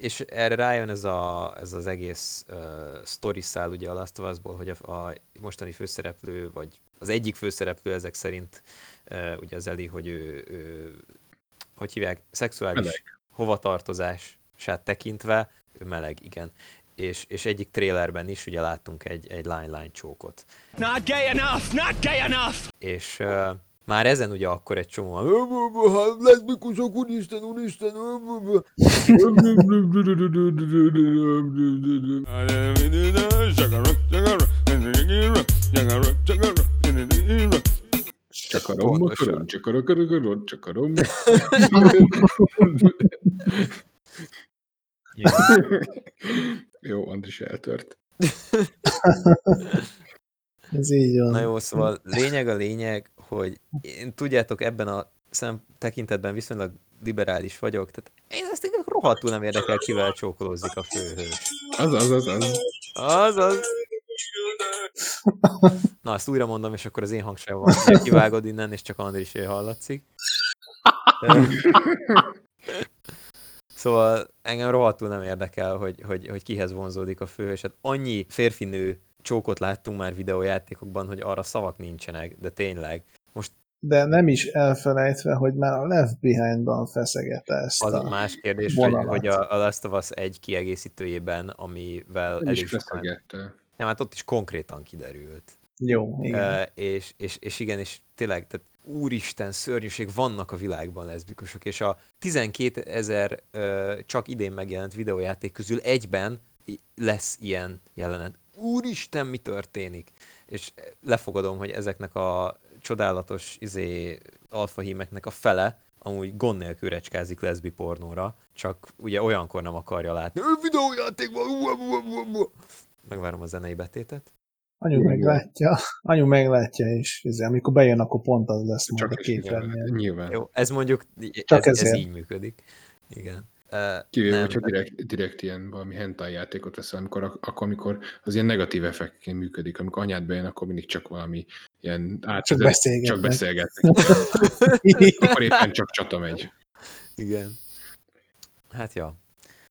És erre rájön ez, a, ez az egész uh, story szál ugye a Last of Us-ból, hogy a, a mostani főszereplő, vagy az egyik főszereplő ezek szerint, uh, ugye az Eli, hogy ő, ő hogy hívják, szexuális Meleg. hovatartozását tekintve, ő meleg, igen. És, és egyik trélerben is ugye láttunk egy, egy line-line csókot. Not gay enough! Not gay enough! És uh, már ezen ugye akkor egy csomó leszbikusok, úristen, úristen, Csak a rom, Pontosan. csak a rom, csak a rom. Jó, Andris eltört. Ez így van. Na jó, szóval lényeg a lényeg, hogy én tudjátok ebben a szem tekintetben viszonylag liberális vagyok, tehát én ezt így rohadtul nem érdekel, kivel csókolózik a főhős. Az, az, az, az. Azaz. Na, ezt újra mondom, és akkor az én hangsávom van. Kivágod innen, és csak Andris hallatszik. Szóval engem rohadtul nem érdekel, hogy, hogy, hogy kihez vonzódik a fő, és hát annyi férfinő csókot láttunk már videójátékokban, hogy arra szavak nincsenek, de tényleg. De nem is elfelejtve, hogy már a Left Behind-ban feszegette ezt Az a... más kérdés, hogy, vonalat. hogy a, a Last of Us egy kiegészítőjében, amivel Nem elég is sokan... feszegette. Nem, hát ott is konkrétan kiderült. Jó, igen. Uh, és, és, és igen, és tényleg, tehát úristen, szörnyűség, vannak a világban leszbikusok, és a 12 ezer uh, csak idén megjelent videójáték közül egyben lesz ilyen jelenet. Úristen, mi történik? És lefogadom, hogy ezeknek a csodálatos izé, alfahímeknek a fele amúgy gond nélkül recskázik leszbi pornóra, csak ugye olyankor nem akarja látni. "Ö, Videójátékban! ú, ú, ú, ú, ú." Megvárom a zenei betétet. Anyu meglátja, anyu meglátja, és izé, amikor bejön, akkor pont az lesz majd Csak a képernyőn. nyilván. Jó, ez mondjuk, Csak ez, ez így működik. Igen. Kivéve, nem, hogyha direkt, direkt ilyen valami hentai játékot veszel, amikor, akkor, amikor az ilyen negatív effektként működik, amikor anyád bejön, akkor mindig csak valami ilyen át, Csak csak beszélgetnek. beszélgetnek. akkor éppen csak csata megy. Igen. Hát ja.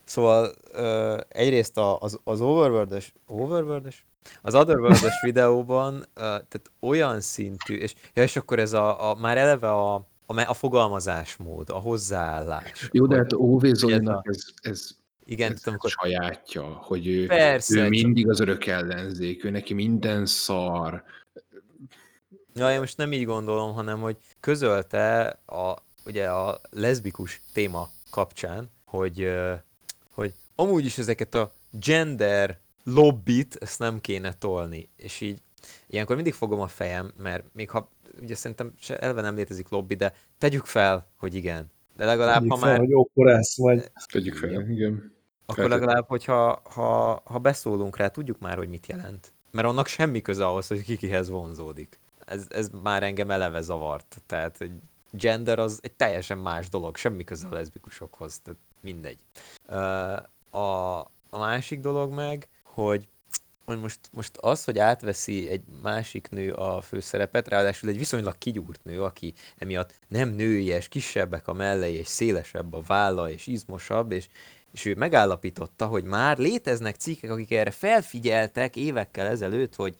Szóval uh, egyrészt a, az, az overworld overworld az otherworld videóban uh, tehát olyan szintű, és, ja, és akkor ez a, a már eleve a, a, a fogalmazásmód, a hozzáállás. Jó, de hát Óvé ez Zolinak ez, ez, Igen, ez, tehát amikor sajátja, hogy ő, Persze, ő mindig az örök ellenzék, ő neki minden szar. Ja, én most nem így gondolom, hanem hogy közölte a, ugye a leszbikus téma kapcsán, hogy, hogy amúgy is ezeket a gender lobbit, ezt nem kéne tolni. És így ilyenkor mindig fogom a fejem, mert még ha ugye szerintem se elve nem létezik lobby, de tegyük fel, hogy igen. De legalább, Tegyük ha fel, már hogy akkor ez, vagy Tegyük fel, igen. akkor Feltétlenül. legalább, hogyha ha, ha beszólunk rá, tudjuk már, hogy mit jelent. Mert annak semmi köze ahhoz, hogy ki kihez vonzódik. Ez, ez már engem eleve zavart. Tehát egy gender az egy teljesen más dolog, semmi köze a leszbikusokhoz, tehát mindegy. A, a másik dolog meg, hogy hogy most, most az, hogy átveszi egy másik nő a főszerepet, ráadásul egy viszonylag kigyúrt nő, aki emiatt nem nőies, kisebbek a mellei, és szélesebb a válla, és izmosabb, és, és ő megállapította, hogy már léteznek cikkek, akik erre felfigyeltek évekkel ezelőtt, hogy,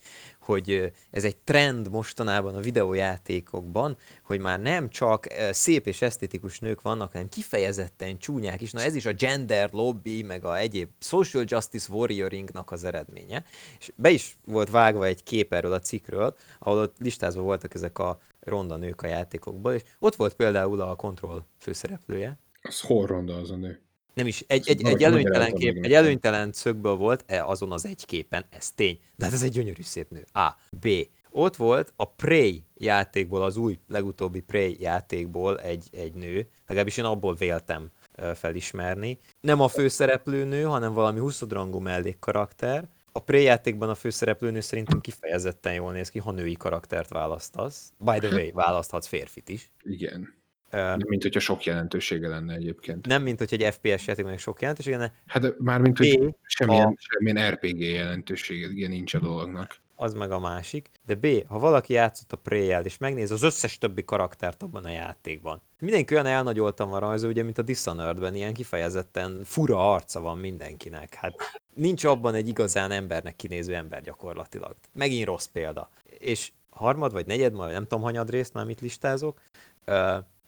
hogy ez egy trend mostanában a videójátékokban, hogy már nem csak szép és esztétikus nők vannak, hanem kifejezetten csúnyák is. Na ez is a gender lobby, meg a egyéb social justice warrioringnak az eredménye. És be is volt vágva egy kép erről a cikkről, ahol ott listázva voltak ezek a ronda nők a játékokból, és ott volt például a Control főszereplője, Az hol ronda az a nő? Nem is, egy, egy, egy előnytelen kép, egy előnytelen szögből volt e, azon az egy képen, ez tény. De hát ez egy gyönyörű szép nő. A. B. Ott volt a Prey játékból, az új, legutóbbi Prey játékból egy, egy nő, legalábbis én abból véltem felismerni. Nem a főszereplő nő, hanem valami 20 rangú mellékkarakter. A Prey játékban a főszereplőnő szerintem kifejezetten jól néz ki, ha női karaktert választasz. By the way, választhatsz férfit is. Igen. Nem, mint hogyha sok jelentősége lenne egyébként. Nem, mint hogy egy FPS játékban sok jelentőség lenne, Hát mármint, hogy B. semmilyen, a- semmilyen RPG jelentősége nincs a dolognak. az meg a másik. De B, ha valaki játszott a prey és megnéz az összes többi karaktert abban a játékban. Mindenki olyan elnagyoltan van rajzol, ugye, mint a Dishonored-ben, ilyen kifejezetten fura arca van mindenkinek. Hát nincs abban egy igazán embernek kinéző ember gyakorlatilag. Megint rossz példa. És harmad vagy negyed, majd nem tudom hanyad részt, már mit listázok,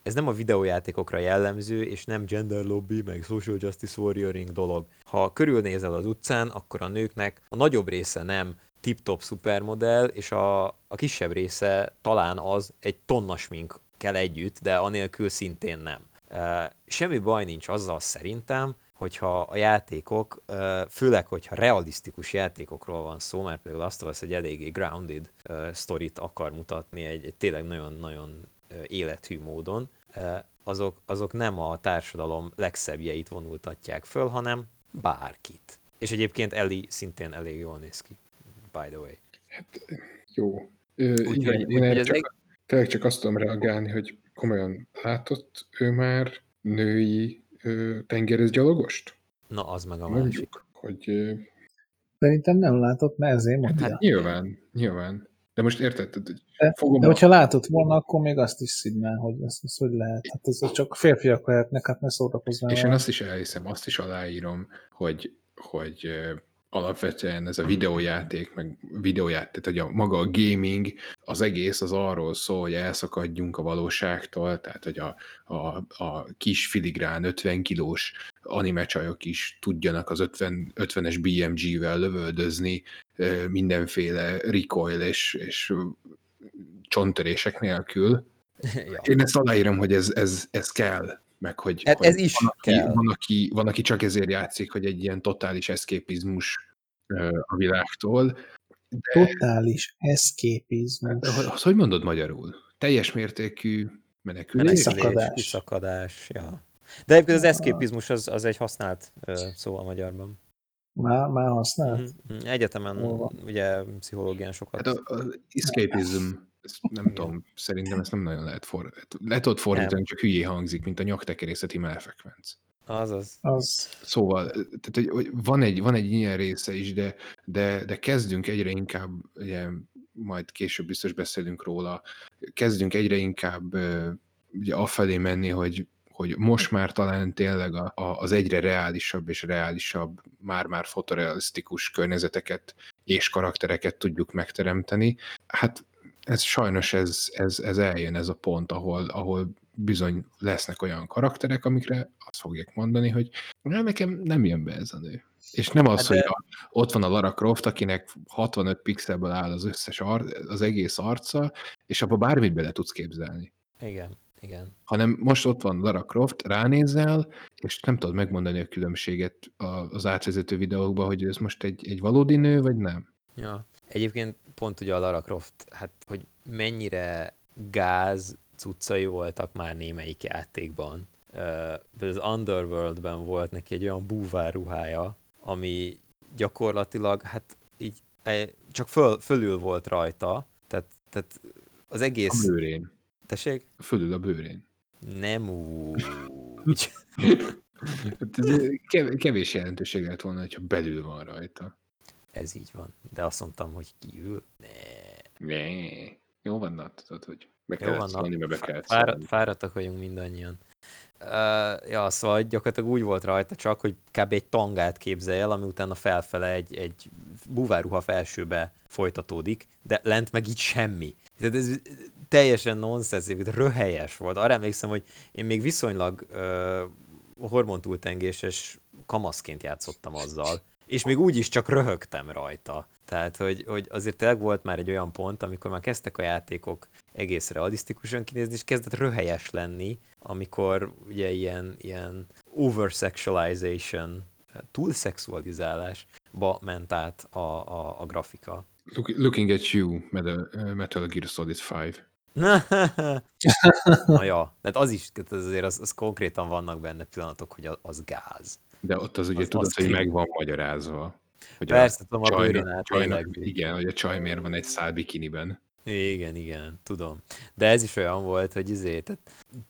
ez nem a videójátékokra jellemző, és nem gender lobby, meg social justice warrioring dolog. Ha körülnézel az utcán, akkor a nőknek a nagyobb része nem tip-top szupermodell, és a, a kisebb része talán az egy tonna smink kell együtt, de anélkül szintén nem. Semmi baj nincs azzal szerintem, hogyha a játékok, főleg, hogyha realisztikus játékokról van szó, mert például azt az, egy eléggé grounded ö, sztorit akar mutatni, egy, egy tényleg nagyon-nagyon ö, élethű módon, azok, azok nem a társadalom legszebbjeit vonultatják föl, hanem bárkit. És egyébként Ellie szintén elég jól néz ki, by the way. Jó. Ö, Úgyhogy- igen, én úgyhogy erre ez csak, egy- tényleg csak azt tudom reagálni, hogy komolyan látott ő már női ö, tengerészgyalogost? Na, az meg a másik. Mondjuk, hogy ö, Szerintem nem látott, mert ezért mondja. hát nyilván, nyilván. De most érted, hogy De, fogom de a- hogyha látott volna, akkor még azt is szidná, hogy ez, ez hogy lehet. Hát ez csak férfiak lehetnek, hát ne szórakozzál. És én azt is elhiszem, azt is aláírom, hogy, hogy alapvetően ez a videójáték, meg videójáték, tehát hogy a, maga a gaming, az egész az arról szól, hogy elszakadjunk a valóságtól, tehát hogy a, a, a kis filigrán 50 kilós animecsajok is tudjanak az 50, 50-es BMG-vel lövöldözni mindenféle recoil és, és ö, csontörések nélkül. ja. Én ezt aláírom, hogy ez, ez, ez kell, meg hogy, Hát hogy ez is van, aki. Van, aki, van, aki csak ezért játszik, hogy egy ilyen totális eszképizmus a világtól. De Totális eszképizmus. hogy- azt hogy mondod magyarul? Teljes mértékű menekülés? Menekülés, kiszakadás, ja. De egyébként az eszképizmus az, az egy használt szó a magyarban. Már, már használt? Mhm, mhm. Egyetemen, Hol van? ugye pszichológián sokat. Hát a, a escapism, ezt nem tudom, szerintem ezt nem nagyon lehet fordítani. Le tudod fordítani, Nem. csak hülyé hangzik, mint a nyaktekerészeti melfekvenc. Azaz. Az Szóval, tehát, hogy, hogy van, egy, van egy ilyen része is, de, de, de kezdünk egyre inkább, ugye, majd később biztos beszélünk róla, kezdünk egyre inkább ugye, afelé menni, hogy, hogy most már talán tényleg a, a, az egyre reálisabb és reálisabb, már-már fotorealisztikus környezeteket és karaktereket tudjuk megteremteni. Hát ez sajnos ez, ez, ez eljön ez a pont, ahol, ahol bizony lesznek olyan karakterek, amikre azt fogják mondani, hogy "Na, nekem nem jön be ez a nő. És nem az, Hát hogy de- a, ott van a Lara Croft, akinek 65 pixelből áll az összes ar, az egész arca, és abba bármit bele tudsz képzelni. Igen, igen. Hanem most ott van Lara Croft, ránézel, és nem tudod megmondani a különbséget az átvezető videókban, hogy ez most egy, egy valódi nő, vagy nem. Ja. Egyébként pont ugye a Lara Croft, hát hogy mennyire gáz cuccai voltak már némelyik játékban. Uh, az Underworldben volt neki egy olyan búvár ruhája, ami gyakorlatilag hát így eh, csak föl, fölül volt rajta, tehát, tehát az A egész... bőrén. Tessék? Fölül a bőrén. Nem úgy. Hát kevés jelentőség lehet volna, hogyha belül van rajta. Ez így van. De azt mondtam, hogy kívül. Ne. Ne. Jó van, na, tudod, hogy be van, szólni, mert be kellett fáradt, fáradtak vagyunk mindannyian. Uh, ja, szóval gyakorlatilag úgy volt rajta csak, hogy kb. egy tangát képzelj el, ami utána felfele egy, egy búváruha felsőbe folytatódik, de lent meg így semmi. Tehát ez teljesen nonsens, röhelyes volt. Arra emlékszem, hogy én még viszonylag uh, hormontúltengéses kamaszként játszottam azzal, és még úgy is csak röhögtem rajta. Tehát, hogy, hogy azért tényleg volt már egy olyan pont, amikor már kezdtek a játékok egész realisztikusan kinézni, és kezdett röhelyes lenni, amikor ugye ilyen, ilyen oversexualization, túlszexualizálásba ment át a, a, a grafika. Look, looking at you, Metal, uh, Metal Gear Solid 5. Na ja, tehát az is, tehát azért az, az konkrétan vannak benne pillanatok, hogy az, az gáz. De ott az ugye Az- tudod, hogy meg van magyarázva. Hogy Persze, tudom, a át csajnak, igen, hogy a csaj miért van egy szál bikiniben. Igen, igen, tudom. De ez is olyan volt, hogy izé, tehát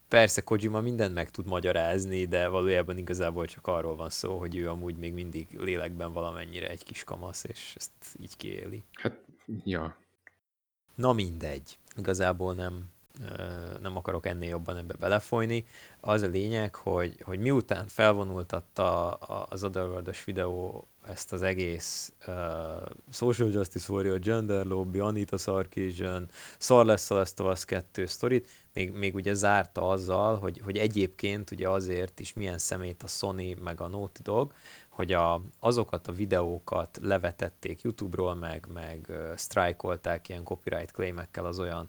persze Kojima mindent meg tud magyarázni, de valójában igazából csak arról van szó, hogy ő amúgy még mindig lélekben valamennyire egy kis kamasz, és ezt így kiéli. Hát, ja. Na mindegy, igazából nem, nem akarok ennél jobban ebbe belefolyni. Az a lényeg, hogy, hogy miután felvonultatta az Otherworld-os videó ezt az egész uh, Social Justice Warrior, Gender Lobby, Anita Sarkeesian, Szar lesz a Last of Us 2 sztorit, még, még ugye zárta azzal, hogy, hogy egyébként ugye azért is milyen szemét a Sony meg a Naughty Dog, hogy a, azokat a videókat levetették YouTube-ról, meg, meg uh, sztrájkolták ilyen copyright claimekkel az olyan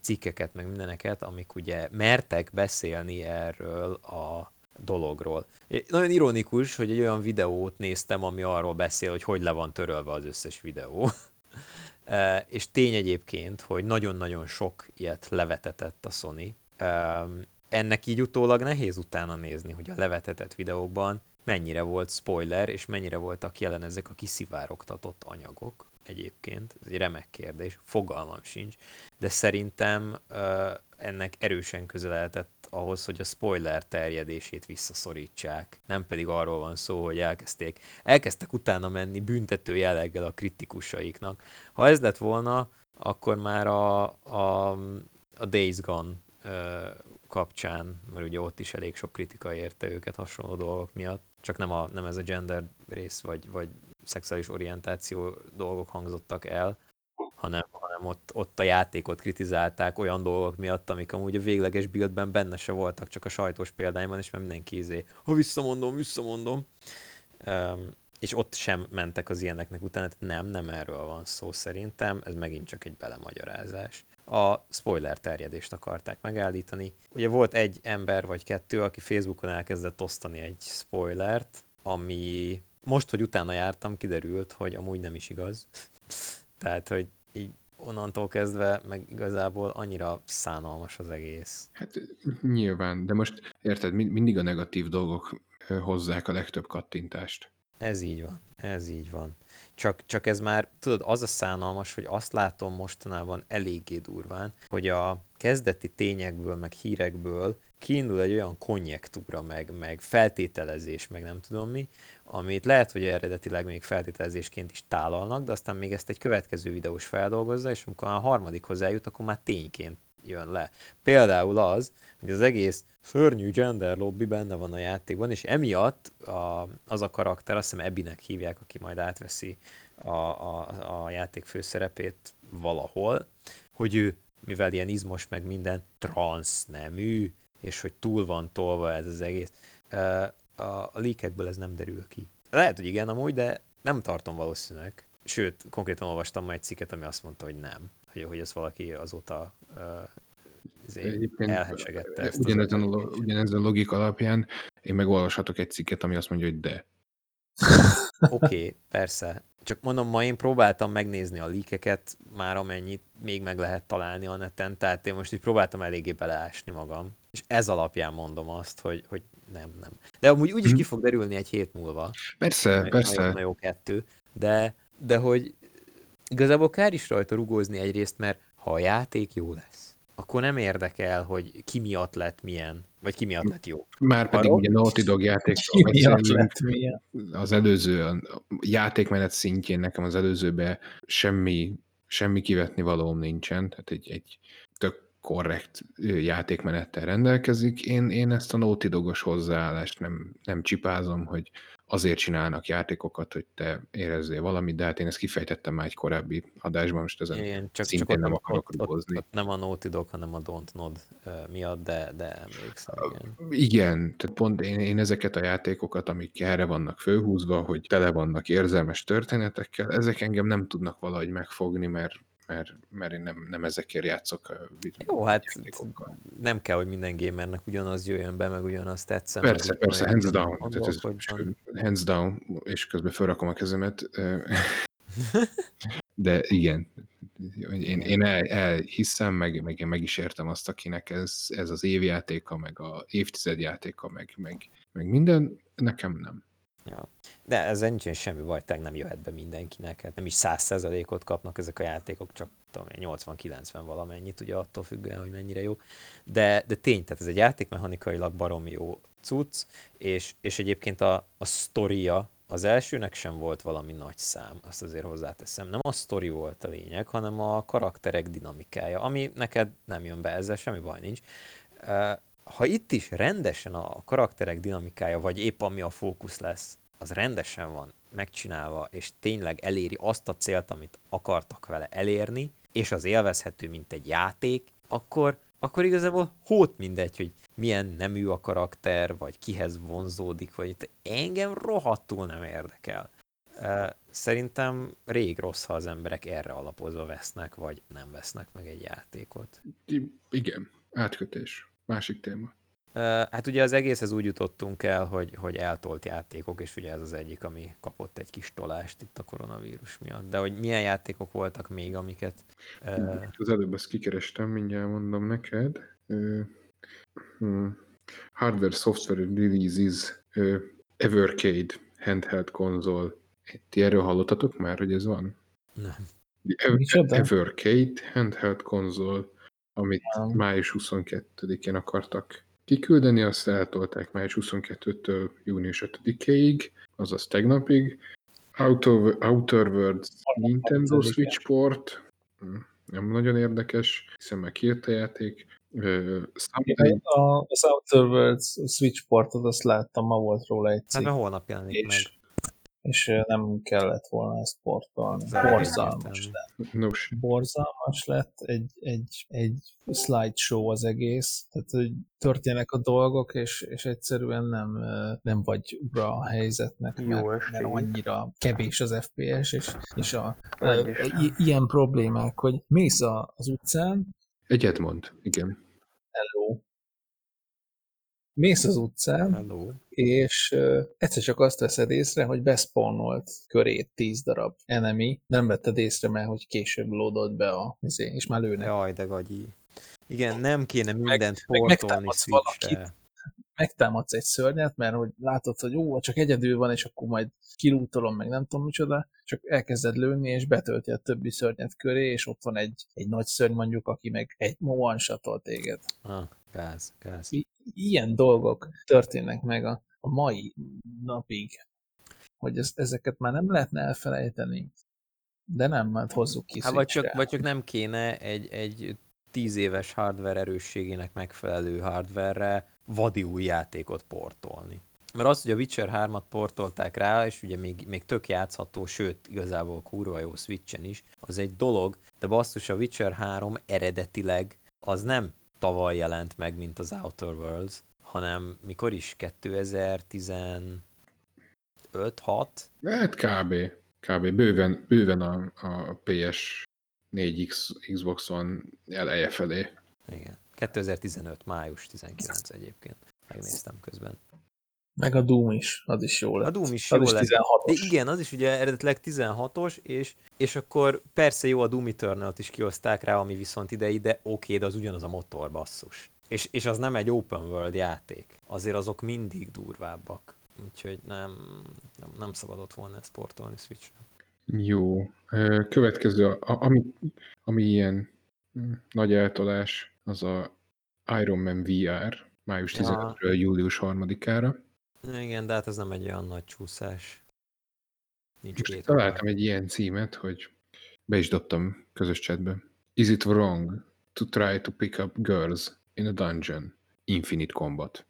cikkeket, meg mindeneket, amik ugye mertek beszélni erről a dologról. Nagyon ironikus, hogy egy olyan videót néztem, ami arról beszél, hogy hogy le van törölve az összes videó. És tény egyébként, hogy nagyon-nagyon sok ilyet levetetett a Sony. Ennek így utólag nehéz utána nézni, hogy a levetetett videókban mennyire volt spoiler, és mennyire voltak jelen ezek a kiszivárogtatott anyagok egyébként. Ez egy remek kérdés, fogalmam sincs, de szerintem e, ennek erősen közeledett ahhoz, hogy a spoiler terjedését visszaszorítsák. Nem pedig arról van szó, hogy elkezdték, elkezdtek utána menni büntető jelleggel a kritikusaiknak. Ha ez lett volna, akkor már a, a, a Days Gone kapcsán, mert ugye ott is elég sok kritika érte őket hasonló dolgok miatt, csak nem, a, nem ez a gender rész, vagy, vagy szexuális orientáció dolgok hangzottak el, hanem, hanem ott, ott a játékot kritizálták olyan dolgok miatt, amik amúgy a végleges buildben benne se voltak, csak a sajtos példányban, és már mindenki izé, ha visszamondom, visszamondom. Um, és ott sem mentek az ilyeneknek utána, nem, nem erről van szó szerintem, ez megint csak egy belemagyarázás. A spoiler terjedést akarták megállítani. Ugye volt egy ember vagy kettő, aki Facebookon elkezdett osztani egy spoilert, ami most, hogy utána jártam, kiderült, hogy amúgy nem is igaz. Tehát, hogy így onnantól kezdve meg igazából annyira szánalmas az egész. Hát nyilván, de most érted, mind- mindig a negatív dolgok hozzák a legtöbb kattintást. Ez így van, ez így van. Csak, csak ez már, tudod, az a szánalmas, hogy azt látom mostanában eléggé durván, hogy a kezdeti tényekből, meg hírekből kiindul egy olyan konjektúra, meg, meg feltételezés, meg nem tudom mi, amit lehet, hogy eredetileg még feltételezésként is tálalnak, de aztán még ezt egy következő videós feldolgozza, és amikor a harmadikhoz eljut, akkor már tényként jön le. Például az, hogy az egész szörnyű gender lobby benne van a játékban, és emiatt a, az a karakter, azt hiszem Ebinek hívják, aki majd átveszi a, a, a játék főszerepét valahol, hogy ő, mivel ilyen izmos meg minden, transznemű, és hogy túl van tolva ez az egész. A, a leakekből ez nem derül ki. Lehet, hogy igen amúgy, de nem tartom valószínűleg. Sőt, konkrétan olvastam már egy cikket, ami azt mondta, hogy nem. Hogy, hogy ezt valaki azóta uh, Egyébként elhesegette ezt. ugyanezen, a, ugyanezen a logika alapján én megolvashatok egy cikket, ami azt mondja, hogy de. Oké, okay, persze. Csak mondom, ma én próbáltam megnézni a líkeket, már amennyit még meg lehet találni a neten, tehát én most így próbáltam eléggé beleásni magam. És ez alapján mondom azt, hogy, hogy nem, nem. De amúgy úgyis Mhm. ki fog derülni egy hét múlva. Persze, persze. Nagyon, nagyon kettő. De, de hogy igazából kár is rajta rugózni egyrészt, mert ha a játék jó lesz, akkor nem érdekel, hogy ki miatt lett milyen, vagy ki miatt lett jó. Már pedig ugye Naughty Dog játék az előző, a játékmenet szintjén nekem az előzőben semmi, semmi kivetni valóm nincsen, tehát egy, egy korrekt játékmenettel rendelkezik. Én, én ezt a Naughty Dogos hozzáállást nem, nem csipázom, hogy azért csinálnak játékokat, hogy te érezzél valamit, de hát én ezt kifejtettem már egy korábbi adásban, most ezen Igen, csak, csak szintén ott, nem akarok ott, ott, rugozni. ott, nem a Naughty Dog, hanem a Don't Nod miatt, de, de emlékszem, igen. Igen, tehát pont én, én ezeket a játékokat, amik erre vannak fölhúzva, hogy tele vannak érzelmes történetekkel, ezek engem nem tudnak valahogy megfogni, mert, mert, mert én nem, nem ezekért játszok. Jó, hát játékokkal. nem kell, hogy minden gamernek ugyanaz jöjjön be, meg ugyanaz tetszen. Persze, persze, hands down, tehát ez, hands down, és közben felrakom a kezemet. De igen, én, én el, elhiszem, meg, meg én meg is értem azt, akinek ez, ez az évjátéka, meg a évtized játéka, meg, meg, meg minden, nekem nem. Ja. De ezzel nincsen semmi baj, tényleg nem jöhet be mindenkinek. Hát nem is 100%-ot kapnak ezek a játékok, csak tudom én, 80-90 valamennyit, ugye attól függően, hogy mennyire jó. De, de tény, tehát ez egy játékmechanikailag baromi jó cucc, és, és egyébként a, a sztoria az elsőnek sem volt valami nagy szám, azt azért hozzáteszem. Nem a sztori volt a lényeg, hanem a karakterek dinamikája, ami neked nem jön be, ezzel semmi baj nincs. Ha itt is rendesen a karakterek dinamikája, vagy épp ami a fókusz lesz, az rendesen van megcsinálva, és tényleg eléri azt a célt, amit akartak vele elérni, és az élvezhető, mint egy játék, akkor, akkor igazából hót mindegy, hogy milyen nemű a karakter, vagy kihez vonzódik, vagy engem rohadtul nem érdekel. Szerintem rég rossz, ha az emberek erre alapozva vesznek, vagy nem vesznek meg egy játékot. Igen, átkötés. Másik téma. Hát ugye az egészhez úgy jutottunk el, hogy, hogy eltolt játékok, és ugye ez az egyik, ami kapott egy kis tolást itt a koronavírus miatt. De hogy milyen játékok voltak még, amiket... Az előbb ezt kikerestem, mindjárt mondom neked. Ö, hmm, Hardware Software Releases Evercade handheld konzol. Ti erről hallottatok már, hogy ez van? Nem. Evercade handheld konzol, amit Nem. május 22-én akartak kiküldeni, azt eltolták május 22-től június 5-ig, azaz tegnapig. Outer, Outer Worlds Nintendo 25-ig. Switch port, Hm, nem nagyon érdekes, hiszen meg kijött a játék. A, az Outer Worlds Switch portot azt láttam, ma volt róla egy Hát cikk, mert holnap jelenik meg. És, nem kellett volna ezt portolni. Borzalmas lett. no shit. Borzalmas lett, egy, egy, egy slideshow az egész, tehát hogy történnek a dolgok, és, és egyszerűen nem, nem vagy ura a helyzetnek, Jó mert, estét. mert annyira kevés az FPS, és, és a, Rendesen. i- ilyen problémák, hogy mész a, az utcán, Egyet mond, igen. hello, mész az utcán, Hello. és uh, egyszer csak azt veszed észre, hogy beszpawnolt körét 10 darab enemy, nem vetted észre, mert hogy később lódolt be a izé, és már lőnek. Jaj, de gagyi. Igen, nem kéne mindent meg portolni valakit. Megtámadsz egy szörnyet, mert hogy látod, hogy ó, csak egyedül van, és akkor majd kilútolom, meg nem tudom micsoda, csak elkezded lőni, és betölti a többi szörnyet köré, és ott van egy, egy nagy szörny mondjuk, aki meg egy one téged. Ah, gáz, gáz. I- ilyen dolgok történnek meg a, a mai napig, hogy ez, ezeket már nem lehetne elfelejteni. De nem, mert hozzuk ki Hát vagy csak, vagy csak nem kéne egy, egy tíz éves hardware erősségének megfelelő hardware-re vadi új játékot portolni. Mert az, hogy a Witcher 3-at portolták rá, és ugye még, még tök játszható, sőt, igazából kurva jó Switchen is, az egy dolog, de basszus, a Witcher 3 eredetileg az nem tavaly jelent meg, mint az Outer Worlds, hanem mikor is? 2015 6 Hát kb. Kb. Bőven, bőven a, a PS 4X Xbox One eleje felé. Igen. 2015. május 19 egyébként. Megnéztem közben. Meg a Doom is, az is jó lett. A Doom is az jó is lett. 16-os. De igen, az is ugye eredetileg 16-os, és, és akkor persze jó, a Doom eternal is kihozták rá, ami viszont idei, de oké, de az ugyanaz a motor, basszus. És, és az nem egy open world játék. Azért azok mindig durvábbak. Úgyhogy nem, nem, nem szabadott volna ezt sportolni Switchre. Jó. Következő, a- ami, ami ilyen nagy eltolás, az a Iron Man VR, május Ja. 15-ről július 3-ára. Igen, de hát ez nem egy olyan nagy csúszás. Nincs Most két találtam egy ilyen címet, hogy be is dobtam közös chatbe. Is it wrong to try to pick up girls in a dungeon. Infinite Combat.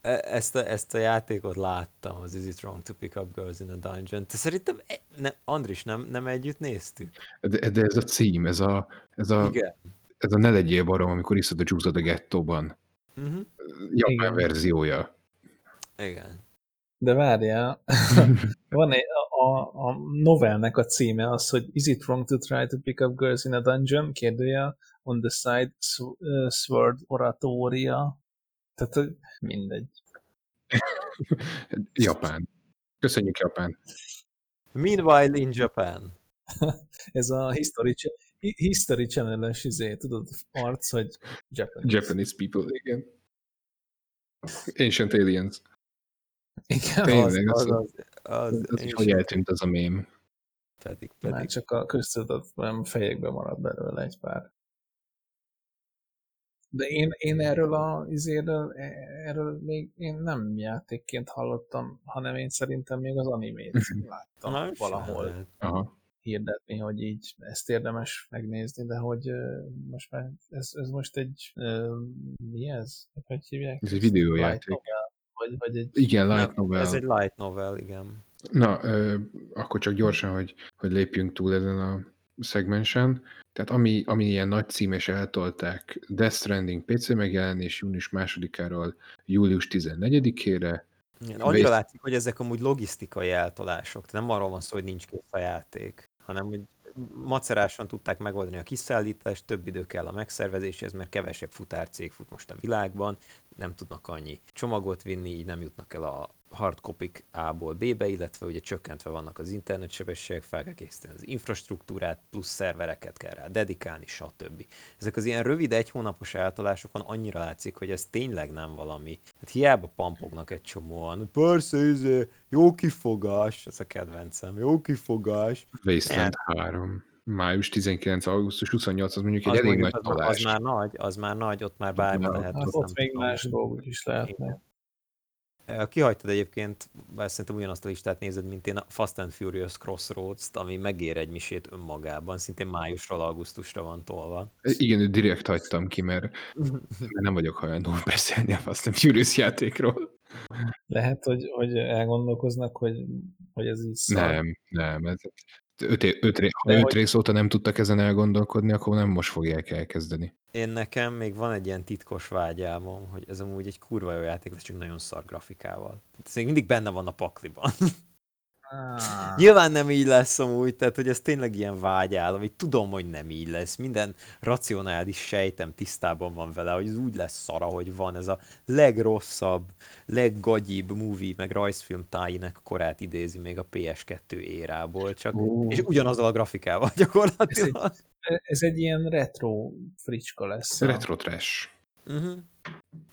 E- Ezt a, ezt a játékot láttam, az Is It Wrong to Pick Up Girls in a Dungeon. Te szerintem, e- ne, Andris, nem, nem együtt néztük? De, de ez a cím, ez a, ez a, Igen. ez a ne legyél barom, amikor iszod a juice a gettóban. Uh-huh. Japán Igen. verziója. Igen. De várjál, van egy, a, a novelnek a címe az, hogy Is it wrong to try to pick up girls in a dungeon? Kérdője on the side sw- uh, sword oratoria. Tehát mindegy. Japán. Köszönjük, Japán. Meanwhile in Japan. Ez a History, History Channel-es izé, tudod, arc, hogy Japanese. Japanese people, igen. Ancient Aliens. Igen, Tényleg, Az, az, az, az, az, az is, hogy eltűnt az a mém. pedig, már pedig. csak a köztudatban fejekbe maradt belőle egy pár. De én, én erről a izéről, erről még én nem játékként hallottam, hanem én szerintem még az animét láttam Na, valahol lehet. Aha. hirdetni, hogy így ezt érdemes megnézni, de hogy most már ez, ez most egy mi ez? Hogy hívják? Ez egy videójáték. Vagy, vagy egy Igen, Nem, light novel. Ez egy light novel, igen. Na, ö, akkor csak gyorsan, hogy, hogy lépjünk túl ezen a szegmensen. Tehát ami, ami ilyen nagy cím és eltolták, Death Stranding PC megjelenés június másodikáról július 14-ére, Igen, annyira Vész- látszik, hogy ezek amúgy logisztikai eltolások. Tehát nem arról van szó, hogy nincs kész a játék, hanem hogy macerásan tudták megoldani a kiszállítást, több idő kell a megszervezéshez, mert kevesebb futárcég fut most a világban, nem tudnak annyi csomagot vinni, így nem jutnak el a hardcopik A-ból B-be, illetve ugye csökkentve vannak az internetsebességek, fel kell készíteni az infrastruktúrát, plusz szervereket kell rá dedikálni, stb. Ezek az ilyen rövid egy hónapos eltolásokon annyira látszik, hogy ez tényleg nem valami. Hát hiába pampognak egy csomóan. Persze, izé, jó kifogás, ez a kedvencem, jó kifogás. Wasteland 3, május 19, augusztus 28, az mondjuk egy Az, elég mondjuk, nagy az, az tolás. már nagy, az már nagy, ott már bármi már- lehet. Hát az ott még más dolgok is lehetnek. Eh, Kihagytad egyébként, bár szerintem ugyanazt a listát nézed, mint én, a Fast and Furious Crossroads-t, ami megér egy misét önmagában, szintén májusról augusztusra van tolva. Igen, direkt hagytam ki, mert, mert nem vagyok hajlandó beszélni a Fast and Furious játékról. Lehet, hogy, hogy elgondolkoznak, hogy, hogy ez így szar. Nem, nem. Ez, öt, öt, ha De öt hogy- rész óta nem tudtak ezen elgondolkodni, akkor nem most fogják elkezdeni. Én nekem még van egy ilyen titkos vágyálmom, hogy ez amúgy egy kurva jó játék lesz, csak nagyon szar grafikával. Ez még mindig benne van a pakliban. Ah, Nyilván nem így lesz amúgy, tehát hogy ez tényleg ilyen vágyál, amit tudom, hogy nem így lesz. Minden racionális sejtem tisztában van vele, hogy ez úgy lesz szara, hogy van ez a legrosszabb, leggagyibb movie, meg rajzfilm tájinek korát idézi még a PS2 érából, csak Ó. és ugyanazzal a grafikával gyakorlatilag. ez egy ilyen retro fricska lesz. Retro trash. Uh-huh.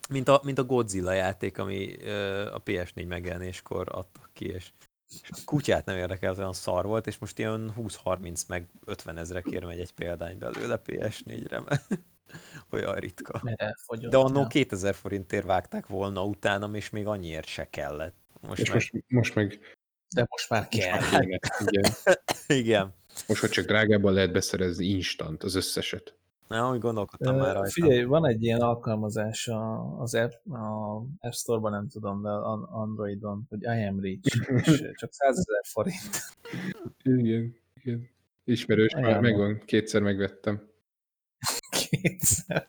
Mint, a, mint a Godzilla játék, ami ö, a PS4 megjelenéskor adtak ki, és a kutyát nem érdekelt, olyan szar volt, és most ilyen 20-30 meg 50 ezrekért megy egy példány belőle PS4-re, mert olyan ritka. De annó ja. 2000 forintért vágták volna utánam, és még annyiért se kellett. Most És meg, most, most meg De most már most kell. már kéne. Igen. igen. Most, hogy csak drágábban lehet beszerezni instant az összeset. Na, úgy gondolkodtam már rajta. Figyelj, van egy ilyen alkalmazás a- az App, a App Store-ban, nem tudom, de Androidon, hogy I am rich, és csak 100 ezer forint. Igen. Igen. Ismerős, már Ajánlom. megvan, kétszer megvettem. Kétszer.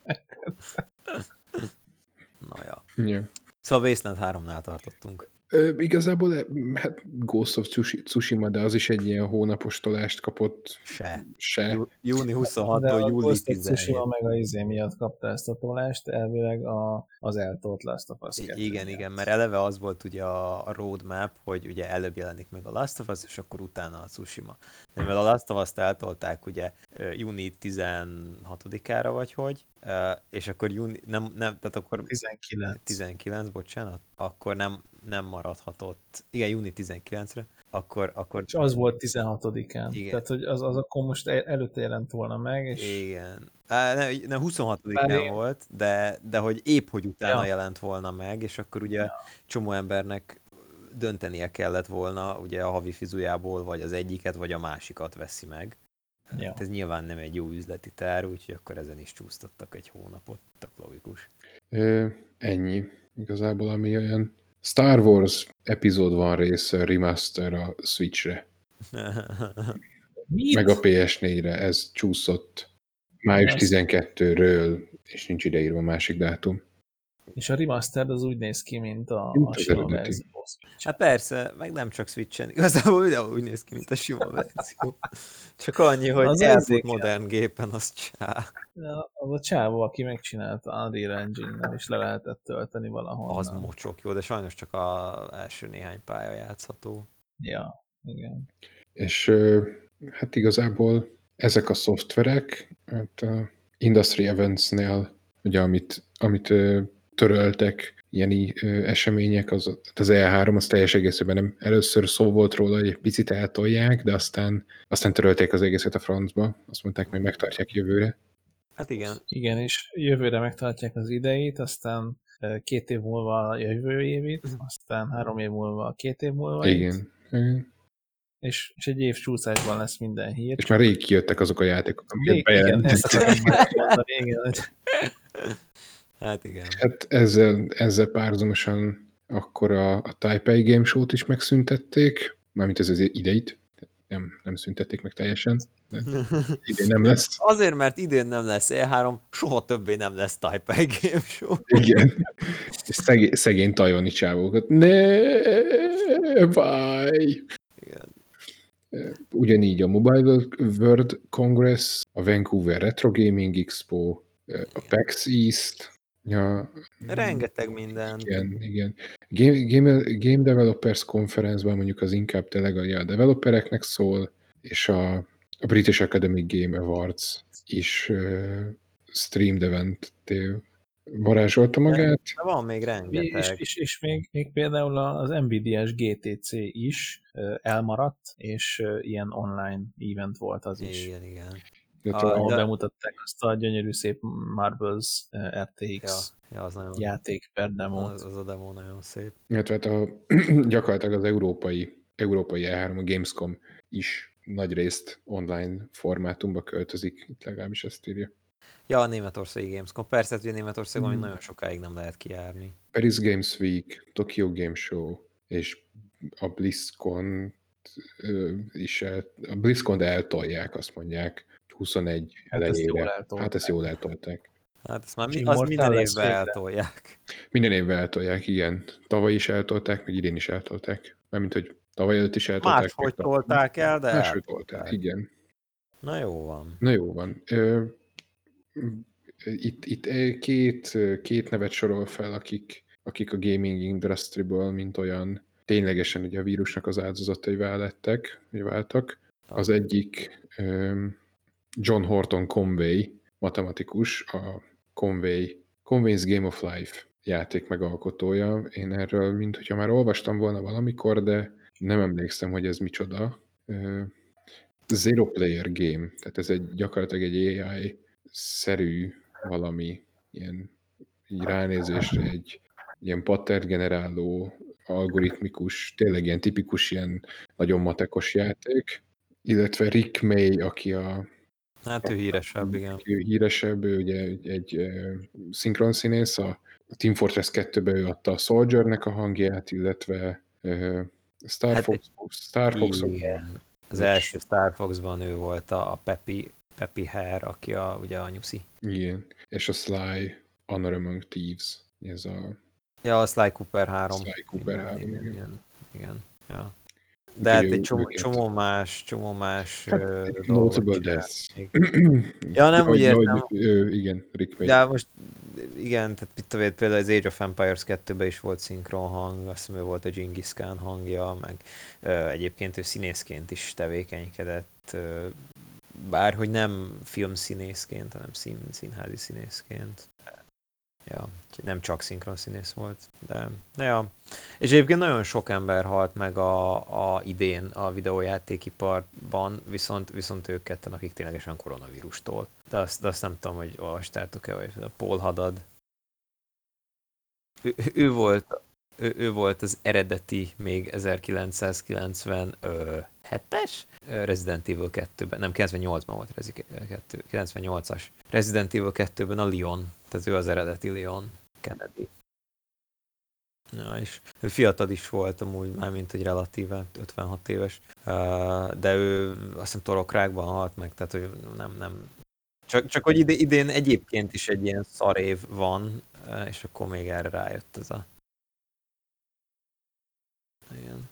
Na ja. Ja. Szóval Wasteland 3-nál tartottunk. Ö, igazából eh, hát Ghost of Tsushi- Tsushima, de az is egy ilyen hónapos tolást kapott Se. se. Jú- Júni 26-tól De a júli Ghost of 17. Tsushima meg a izé miatt kapta ezt a tolást, elvileg a, az eltolt Last of Us I- 2 Igen, miatt. igen, mert eleve az volt ugye a, a roadmap, hogy ugye előbb jelenik meg a Last of Us, és akkor utána a Tsushima. De mivel a Last of Us-t eltolták ugye júni 16-ára vagy hogy, és akkor júni, nem, nem, tehát akkor 19. 19, bocsánat, akkor nem, nem maradhatott, igen, júni 19-re, akkor, akkor És az volt 16-án. Igen. Tehát, hogy az, az akkor most el- előtte jelent volna meg, és Igen. Á, ne, ne 26 Bár án én- volt, de, de hogy épp, hogy utána Ja. jelent volna meg, és akkor ugye csomó embernek döntenie kellett volna, ugye a havi fizujából vagy az egyiket, vagy a másikat veszi meg. Ja. Hát ez nyilván nem egy jó üzleti tár, úgyhogy akkor ezen is csúsztattak egy hónapot, tök logikus. Ö, ennyi. Igazából ami olyan Star Wars epizód van rész remaster a Switchre, Mit? meg a PS4-re. Ez csúszott május Ezt- 12-ről, és nincs ideírva a másik dátum. És a remastered az úgy néz ki, mint a, Mint a sima verzió. Hát persze, meg nem csak Switchen, igazából mindenhol úgy néz ki, mint a sima verzió. Csak annyi, hogy Az érzékel. modern gépen, az csá. Az a csávó, aki megcsinálta Unreal Engine-nel, és le lehetett tölteni valahol. Az mocsok jó, de sajnos csak a első néhány pálya játszható. Ja, igen. És hát igazából ezek a szoftverek, hát a Industry Events-nél, ugye amit, amit töröltek, ilyen ö, események, az, az E3 az teljes egészében nem először szó volt róla, hogy egy picit eltolják, de aztán, aztán törölték az egészet a francba. Azt mondták, hogy megtartják jövőre. Hát igen, Igen, és jövőre megtartják az idejét, aztán két év múlva a jövő évit, aztán három év múlva a két év múlva Igen. Igen. És, és egy év csúszásban lesz minden hír. És már rég kijöttek azok a játékok, amiket Még, igen, ezt bejelentettek. akarom mondani, igen, hát igen. Hát ezzel, ezzel párhuzamosan akkor a, a Taipei Game Show-t is megszüntették, mármint ez az ideit, nem, nem szüntették meg teljesen, de idén nem lesz. Azért, mert idén nem lesz E3, soha többé nem lesz Taipei Game Show. Igen. És szegény, szegény tajvani csávókat. Ne, bye! Igen. Ugyanígy a Mobile World Congress, a Vancouver Retro Gaming Expo, a PAX East, ja, Rengeteg minden. igen, igen. Game, Game, Game Developers Conference-ban mondjuk az inkább tényleg a, a developereknek szól, és a, a British Academy Game Awards is uh, streamed event varázsolta magát. De van még és, rengeteg. és, és még, még például az NVIDIA-s GTC is elmaradt, és ilyen online event volt az is. Igen, igen. Ah, ahol de- bemutatták azt a gyönyörű szép Marbles ö, RTX Ja, ja az nagyon játék per demo. az, az a demo nagyon szép. illetve hát a, gyakorlatilag az európai, európai E3, a Gamescom is nagy részt online formátumba költözik, itt legalábbis ezt írja. Ja, a németországi Gamescom. Persze, hogy Németországban Hmm. nagyon sokáig nem lehet kijárni. Paris Games Week, Tokyo Game Show, és a BlizzCon is el, a BlizzCon eltolják, azt mondják, 21 Hát ezt jól elejére. eltolták. Hát ezt jól eltolták. Hát ezt már mi, az minden évben eltolják. Minden évben eltolják, igen. Tavaly is eltolták, meg idén is eltolták. Mármint, hogy tavaly előtt is eltolták. Máshogy tolták el, de Máshogy tolták, igen. Na jó van. Na jó van. Ö, itt, itt két, két nevet sorol fel, akik, akik a gaming industryból, mint olyan ténylegesen ugye a vírusnak az áldozatai lettek, vagy váltak. Az egyik John Horton Conway, matematikus, a Conway, Conway's Game of Life játék megalkotója. Én erről, mint hogyha már olvastam volna valamikor, de nem emlékszem, hogy ez micsoda. Zero Player Game, tehát ez egy gyakorlatilag egy AI-szerű valami, ilyen így ránézésre egy ilyen pattern generáló, algoritmikus, tényleg ilyen tipikus, ilyen nagyon matekos játék, illetve Rick May, aki a Hát ő híresebb, igen. aki híresebb, ő ugye egy, egy uh, szinkron színész, a Team Fortress 2-ben ő adta a Soldiernek a hangját, illetve uh, Star Hát Fox, Star fox Igen. Az első Star Fox-ban ő volt a, a Peppy, Peppy Hare, aki a, ugye a nyuszi. igen, és a Sly Honor Among Thieves, ez a Ja, a Sly Cooper 3. Sly Cooper 3, igen. igen. igen. igen. Ja. De hát egy csomó, csomó más, csomó más Hát, dolgot Notable Death. Ja, nem úgy értem. ő, igen, Rick May. De most igen, tehát mit tudom, például az Age of Empires 2-ben is volt szinkron hang, azt hiszem, volt a Genghis Khan hangja, meg ö, egyébként ő színészként is tevékenykedett, ö, bár hogy nem filmszínészként, hanem szín, színházi színészként. Ja, nem csak szinkron színész volt, de, de ja. És egyébként nagyon sok ember halt meg a, a idén a videójátékiparban, viszont, viszont ők ketten, akik ténylegesen koronavírustól. De azt, de azt nem tudom, hogy olvastátok-e, vagy a Paul Hadad. Ő, ő volt ő, ő volt az eredeti még 1997 97-es Resident Evil 2-ben, nem 98-ban volt Rezi 2, 98-as Resident Evil 2-ben a Leon, tehát ő az eredeti Leon Kennedy. Ja, és ő fiatal is volt amúgy, már mint egy relatíve 56 éves, de ő azt hiszem torokrákban halt meg, tehát hogy nem, nem, csak, csak hogy ide, idén egyébként is egy ilyen szarév van, és akkor még erre rájött ez a... Igen.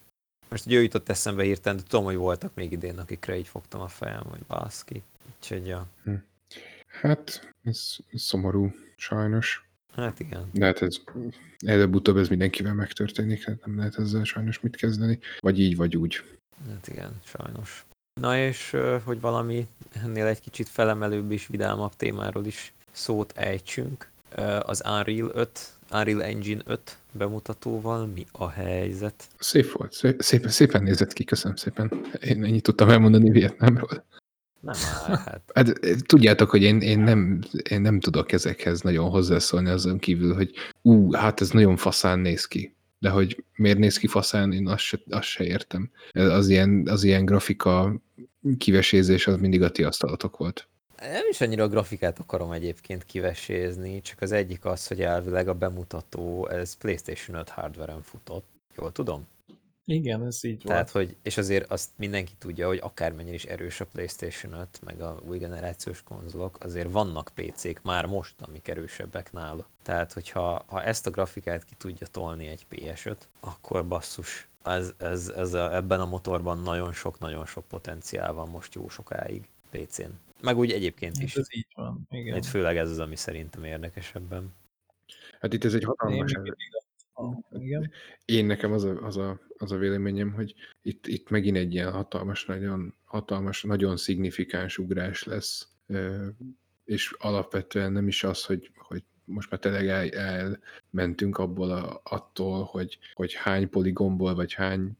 Most ugye ő jutott eszembe hirtelen, de tudom, hogy voltak még idén, akikre így fogtam a fejem, hogy baszki. Úgyhogy, ja. Hm. Hát, ez szomorú, sajnos. Hát igen. De hát ez előbb-utóbb ez mindenkivel megtörténik, hát nem lehet ezzel sajnos mit kezdeni. Vagy így, vagy úgy. Hát igen, sajnos. Na és hogy valami ennél egy kicsit felemelőbb és vidámabb témáról is szót ejtsünk. Az Unreal 5, Unreal Engine 5 bemutatóval mi a helyzet? Szép volt, szép, szépen, szépen nézett ki, köszönöm szépen. Én ennyit tudtam elmondani Vietnámról. Nem áll, hát. hát. Tudjátok, hogy én, én, nem, én nem tudok ezekhez nagyon hozzászólni azon kívül, hogy ú, hát ez nagyon faszán néz ki. De hogy miért néz ki faszán, én azt se, azt se értem. Az ilyen, az ilyen grafika kivesézés az mindig a ti asztalatok volt. Nem is annyira a grafikát akarom egyébként kivesézni, csak az egyik az, hogy elvileg a bemutató, ez PlayStation 5 hardware-en futott. Jól tudom? Igen, ez így Tehát, hogy, és azért azt mindenki tudja, hogy akármennyire is erős a PlayStation 5, meg a új generációs konzolok, azért vannak PC-k már most, amik erősebbek nála. Tehát, hogyha ha ezt a grafikát ki tudja tolni egy PS5, akkor basszus, ez, ez, ez a, ebben a motorban nagyon sok, nagyon sok potenciál van most jó sokáig PC-n. Meg úgy egyébként is. Ez így van, igen. Egy főleg ez az, ami szerintem érdekesebben. Hát itt ez egy hatalmas... Én, igen. Én nekem az a, az, a, az a véleményem, hogy itt, itt megint egy ilyen hatalmas, nagyon, hatalmas, nagyon szignifikáns ugrás lesz, és alapvetően nem is az, hogy, hogy most már tényleg el, elmentünk abból a, attól, hogy, hogy hány poligomból, vagy hány,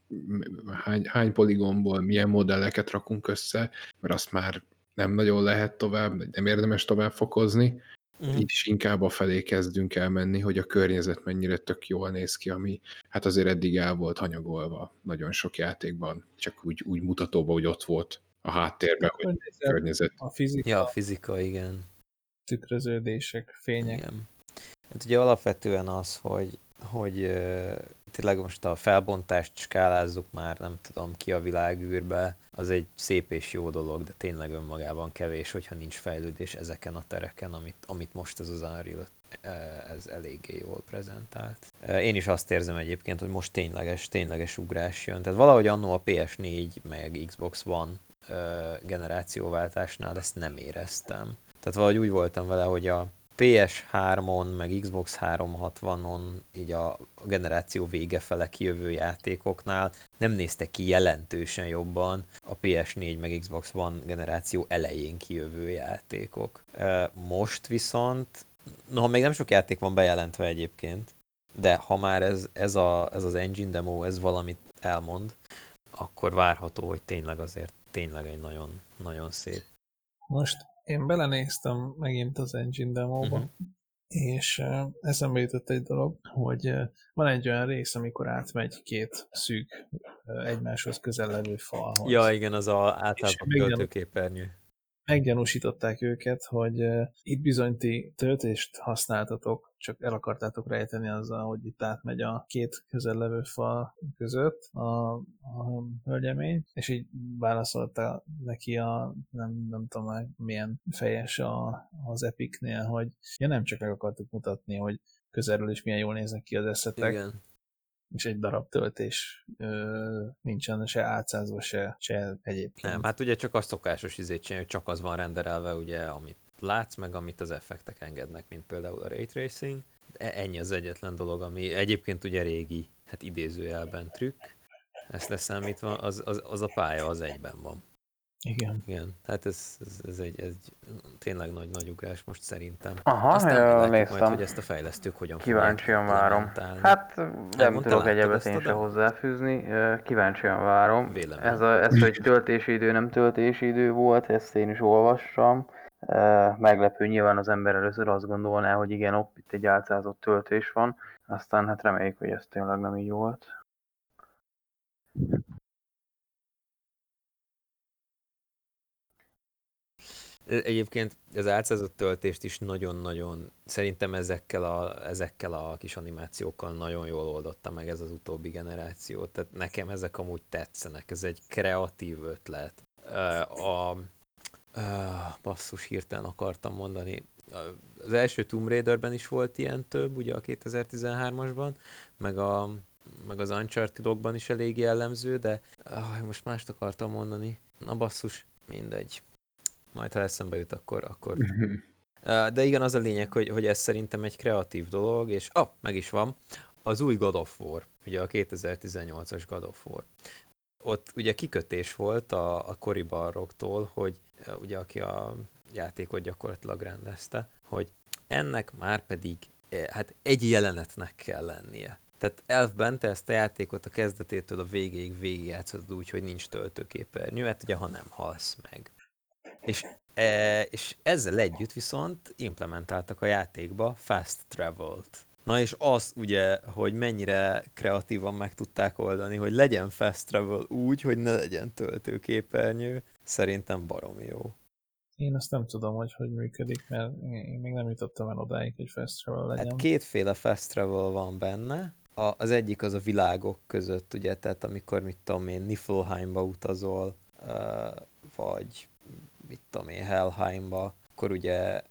hány, hány poligomból milyen modelleket rakunk össze, mert azt már nem nagyon lehet tovább, nem érdemes tovább fokozni, Mm. Így is inkább a felé kezdünk el menni, hogy a környezet mennyire tök jól néz ki, ami hát azért eddig el volt hanyagolva nagyon sok játékban, csak úgy, úgy mutatóban, hogy ott volt a háttérben, a hogy a környezet. A fizika. Ja, a fizika, igen. Tükröződések, fények. Igen. Hát ugye alapvetően az, hogy, hogy tényleg most a felbontást skálázzuk már, nem tudom, ki a világűrbe, az egy szép és jó dolog, de tényleg önmagában kevés, hogyha nincs fejlődés ezeken a tereken, amit, amit most ez az Unreal ez eléggé jól prezentált. Én is azt érzem egyébként, hogy most tényleges, tényleges ugrás jön. Tehát valahogy annó a PS4 meg Xbox One generációváltásnál ezt nem éreztem. Tehát valahogy úgy voltam vele, hogy a PS3-on, meg Xbox 360-on, így a generáció vége fele kijövő játékoknál nem néztek ki jelentősen jobban a PS4 meg Xbox One generáció elején kijövő játékok. Most viszont, no, még nem sok játék van bejelentve egyébként, de ha már ez, ez, a, ez az engine demo, ez valamit elmond, akkor várható, hogy tényleg azért tényleg egy nagyon, nagyon szép. Most én belenéztem megint az engine demóba, uh-huh. és uh, eszembe jutott egy dolog, hogy uh, van egy olyan rész, amikor átmegy két szűk, uh, egymáshoz közel levő falhoz. Ja, igen, az a általában töltőképernyő meggyanúsították őket, hogy itt bizony ti töltést használtatok, csak el akartátok rejteni azzal, hogy itt átmegy a két levő fal között a, a hölgyemény, és így válaszolta neki a, nem, nem tudom már milyen fejes a, az Epicnél, hogy ja nem csak meg akartuk mutatni, hogy közelről is milyen jól néznek ki az eszetek, Igen és egy darab töltés ö, nincsen se átszázva, se, se egyébként. Nem, hát ugye csak a szokásos izét csinálja, hogy csak az van renderelve, ugye, amit látsz, meg amit az effektek engednek, mint például a Ray Tracing. De ennyi az egyetlen dolog, ami egyébként ugye régi, hát idézőjelben trükk, ezt leszámítva, az, az, az a pálya az egyben van. Igen. Igen, hát ez, ez, ez egy, egy tényleg nagy-nagy ugrás most szerintem. Aha, Aztán néztem. majd, hogy ezt a fejlesztők hogyan Kíváncsian várom. Hát nem tudok egyebet én se hozzáfűzni, kíváncsian várom. Vélemény. Ez, a, ez, hogy töltési idő, nem töltési idő volt, ezt én is olvassam. Meglepő, nyilván az ember először azt gondolná, hogy igen, ott itt egy álcázott töltés van, aztán hát reméljük, hogy ez tényleg nem így volt. Egyébként az álcázott töltést is nagyon-nagyon, szerintem ezekkel a, ezekkel a kis animációkkal nagyon jól oldotta meg ez az utóbbi generáció. Tehát nekem ezek amúgy tetszenek, ez egy kreatív ötlet. A, a basszus hirtelen akartam mondani, az első Tomb Raiderben is volt ilyen több, ugye a 2013-asban, meg, a, meg az Uncharted-okban is elég jellemző, de ah, most mást akartam mondani. Na basszus, mindegy. Majd ha eszembe jut, akkor... akkor... De igen, az a lényeg, hogy, hogy ez szerintem egy kreatív dolog, és ah, meg is van, az új God of War, ugye a 2018-as God of War. Ott ugye kikötés volt a, a Cory Barroktól, hogy ugye aki a játékot gyakorlatilag rendezte, hogy ennek már pedig hát egy jelenetnek kell lennie. Tehát elfben te ezt a játékot a kezdetétől a végéig végigjátszod úgy, hogy nincs töltőképernyő, hát ugye ha nem halsz meg. És, e, és ezzel együtt viszont implementáltak a játékba fast travel-t. Na és az ugye, hogy mennyire kreatívan meg tudták oldani, hogy legyen fast travel úgy, hogy ne legyen töltőképernyő, szerintem barom jó. Én azt nem tudom, hogy hogy működik, mert én még nem jutottam el odáig, hogy fast travel legyen. Hát kétféle fast travel van benne. A, az egyik az a világok között, ugye, tehát amikor, mit tudom én, Niflheimba utazol, vagy mit tudom én, Helheimba, akkor ugye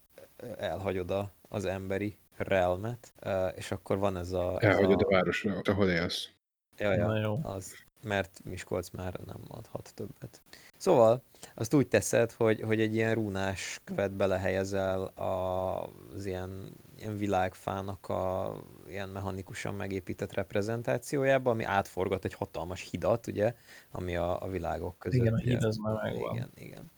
elhagyod a, az emberi realmet, uh, és akkor van ez a... Ez elhagyod a, a városra, ahol élsz. Ja, ja, jó. az, mert Miskolc már nem adhat többet. Szóval azt úgy teszed, hogy, hogy egy ilyen rúnás követ belehelyezel az ilyen, ilyen világfának a ilyen mechanikusan megépített reprezentációjába, ami átforgat egy hatalmas hidat, ugye, ami a, a világok között. Igen, a híd az már megvan. Igen, igen.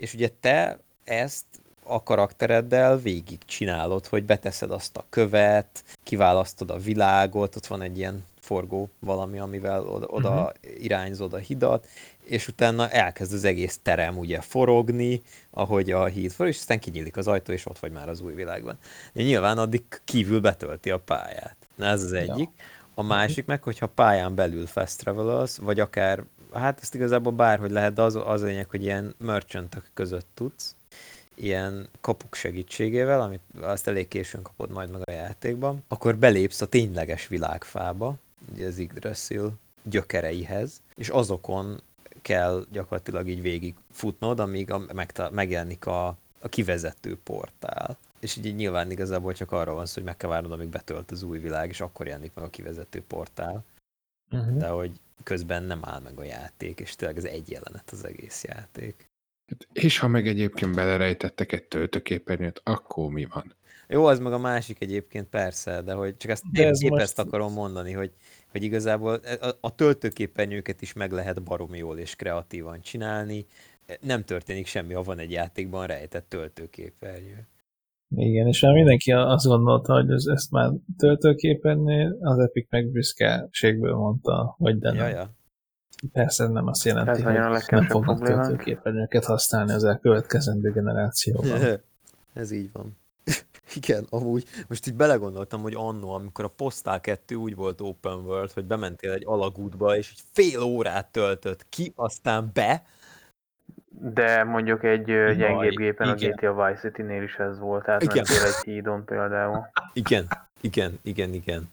És ugye te ezt a karaktereddel végig csinálod, hogy beteszed azt a követ, kiválasztod a világot, ott van egy ilyen forgó valami, amivel oda, oda uh-huh. irányzod a hidat, és utána elkezd az egész terem ugye forogni, ahogy a híd forog, és aztán kinyílik az ajtó, és ott vagy már az új világban. De nyilván addig kívül betölti a pályát. Na ez az egyik. A másik meg, hogyha pályán belül fast travelers, vagy akár, hát ezt igazából bárhogy lehet, de az, az lényeg, hogy ilyen merchantok között tudsz, ilyen kapuk segítségével, amit azt elég későn kapod majd meg a játékban, akkor belépsz a tényleges világfába, ugye az Yggdrasil gyökereihez, és azokon kell gyakorlatilag így végig futnod, amíg a, megjelenik a, a kivezető portál. És így nyilván igazából csak arról van szó, hogy meg kell várnod, amíg betölt az új világ, és akkor jelenik meg a kivezető portál. Uh-huh. De hogy közben nem áll meg a játék, és tényleg ez egy jelenet az egész játék. Hát, és ha meg egyébként belerejtettek egy töltőképernyőt, akkor mi van? Jó, az meg a másik egyébként persze, de hogy csak ezt, de ez épp most... ezt akarom mondani, hogy hogy igazából e, a, a töltőképernyőket is meg lehet baromi jól és kreatívan csinálni. Nem történik semmi, ha van egy játékban rejtett töltőképernyő. Igen, és már mindenki azt gondolta, hogy ez, ezt már töltőképernyő, az Epic meg büszkeségből mondta, hogy de nem. Ja, ja. Persze nem azt jelenti, ez hogy nem fognak töltőképernyőket használni az elkövetkezendő generációban. ez így van. Igen, amúgy most így belegondoltam, hogy annó, amikor a Postal 2 úgy volt open world, hogy bementél egy alagútba, és egy fél órát töltött ki, aztán be. De mondjuk egy Jaj, gyengébb gépen a GTA Vice City-nél is ez volt, tehát igen. egy hídon például. Igen, igen, igen, igen.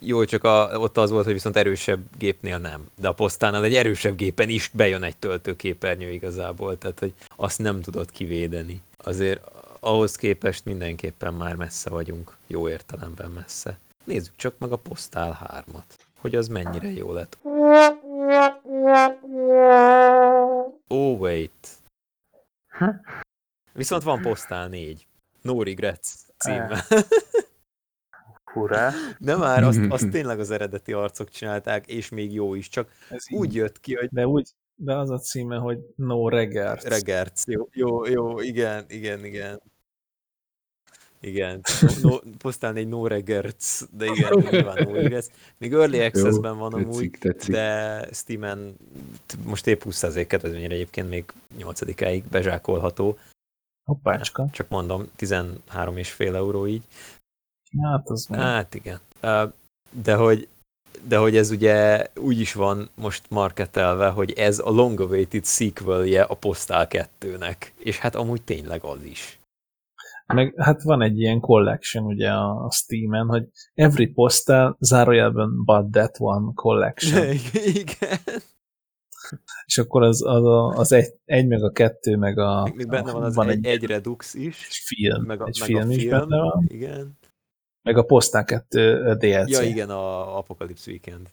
Jó, csak a, ott az volt, hogy viszont erősebb gépnél nem. De a posztánál egy erősebb gépen is bejön egy töltőképernyő igazából, tehát hogy azt nem tudod kivédeni. Azért ahhoz képest mindenképpen már messze vagyunk, jó értelemben messze. Nézzük csak meg a Postal 3-at, hogy az mennyire jó lett. Oh, wait. Viszont van Postal 4. No Regrets címmel. Hurrá! De már azt, azt tényleg az eredeti arcok csinálták, és még jó is, csak Ez úgy jött ki, hogy... De úgy, de az a címe, hogy No Regerts. Regerts, jó, jó, jó, igen, igen, igen. Igen, no, posztálni egy no regerts, de igen, nyilván no regrets. Még Early Access-ben van tetszik, amúgy, tetszik. de Steam-en most épp 20% kedvezményre egyébként még 8-áig bezsákolható. Hoppácska. Csak mondom, 13,5 euró így. Hát az Hát igen. De hogy de hogy ez ugye úgy is van most marketelve, hogy ez a long-awaited sequelje a Postal 2-nek, és hát amúgy tényleg az is. Meg hát van egy ilyen collection ugye a Steam-en, hogy every postal zárójelben but that one collection. Igen. És akkor az, az, az egy, egy, meg a kettő, meg a... Még benne van az van egy, egy Redux is. Egy film, meg a, egy meg film, a is film, benne van. Igen. Meg a Postal 2 DLC. Ja, igen, a Apocalypse Weekend.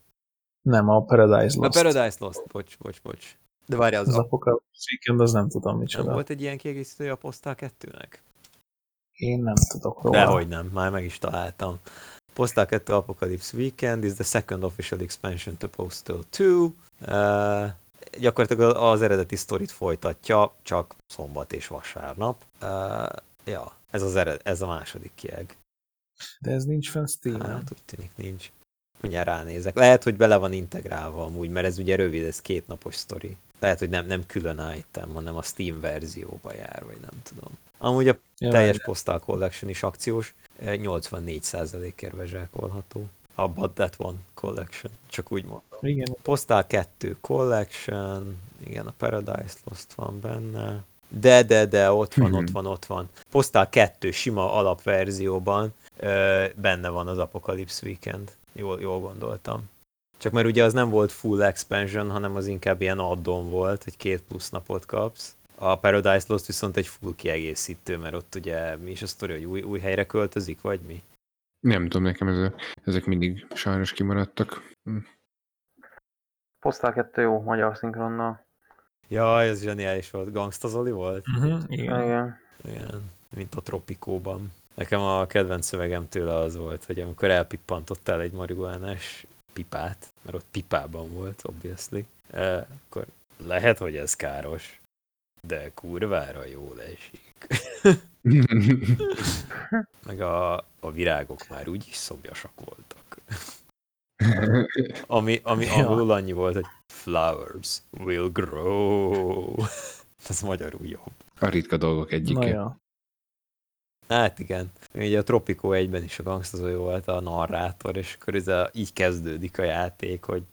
Nem, a Paradise Lost. A Paradise Lost, bocs, bocs, bocs. De várjál, az, az Apocalypse Weekend, az nem tudom micsoda. Nem volt egy ilyen kiegészítője a Postal 2-nek? Én nem tudok róla. Dehogy nem, már meg is találtam. Postal 2 Apocalypse Weekend is the second official expansion to Postal 2. Uh, gyakorlatilag az eredeti sztorit folytatja, csak szombat és vasárnap. Uh, ja, ez, az ered, ez a második kieg. De ez nincs fenn steam Hát úgy tűnik nincs. Mindjárt ránézek. Lehet, hogy bele van integrálva amúgy, mert ez ugye rövid, ez két napos sztori. Lehet, hogy nem, nem külön item, hanem a Steam verzióba jár, vagy nem tudom. Amúgy a ja, teljes Postal Collection is akciós, 84%-ért vezsákolható. A But That One Collection, csak úgy mondom. Igen. Postal 2 Collection, igen, a Paradise Lost van benne. De, de, de, ott van, ott van, ott van. Postal 2 sima alapverzióban ö, benne van az Apocalypse Weekend. Jól, jól gondoltam. Csak mert ugye az nem volt full expansion, hanem az inkább ilyen addon volt, hogy két plusz napot kapsz. A Paradise Lost viszont egy full kiegészítő, mert ott ugye mi is a sztori, hogy új, új helyre költözik, vagy mi? Nem tudom, nekem ezek, ezek mindig sajnos kimaradtak. Hm. Postal 2 jó magyar szinkronnal. Ja, ez zseniális volt. Gangsta Zoli volt? Uh-huh, igen. igen. Igen, mint a Tropikóban. Nekem a kedvenc szövegem tőle az volt, hogy amikor elpippantottál egy marihuánás pipát, mert ott pipában volt, obviously, eh, akkor lehet, hogy ez káros, de kurvára jól esik. Meg a, a virágok már úgyis szobjasak voltak. ami, ami ja. angolul annyi volt, hogy flowers will grow. Ez magyarul jobb. A ritka dolgok egyike. Na ja. Hát igen. Ugye a Tropico 1-ben is a gangstazó volt a narrátor, és akkor ez a, így kezdődik a játék, hogy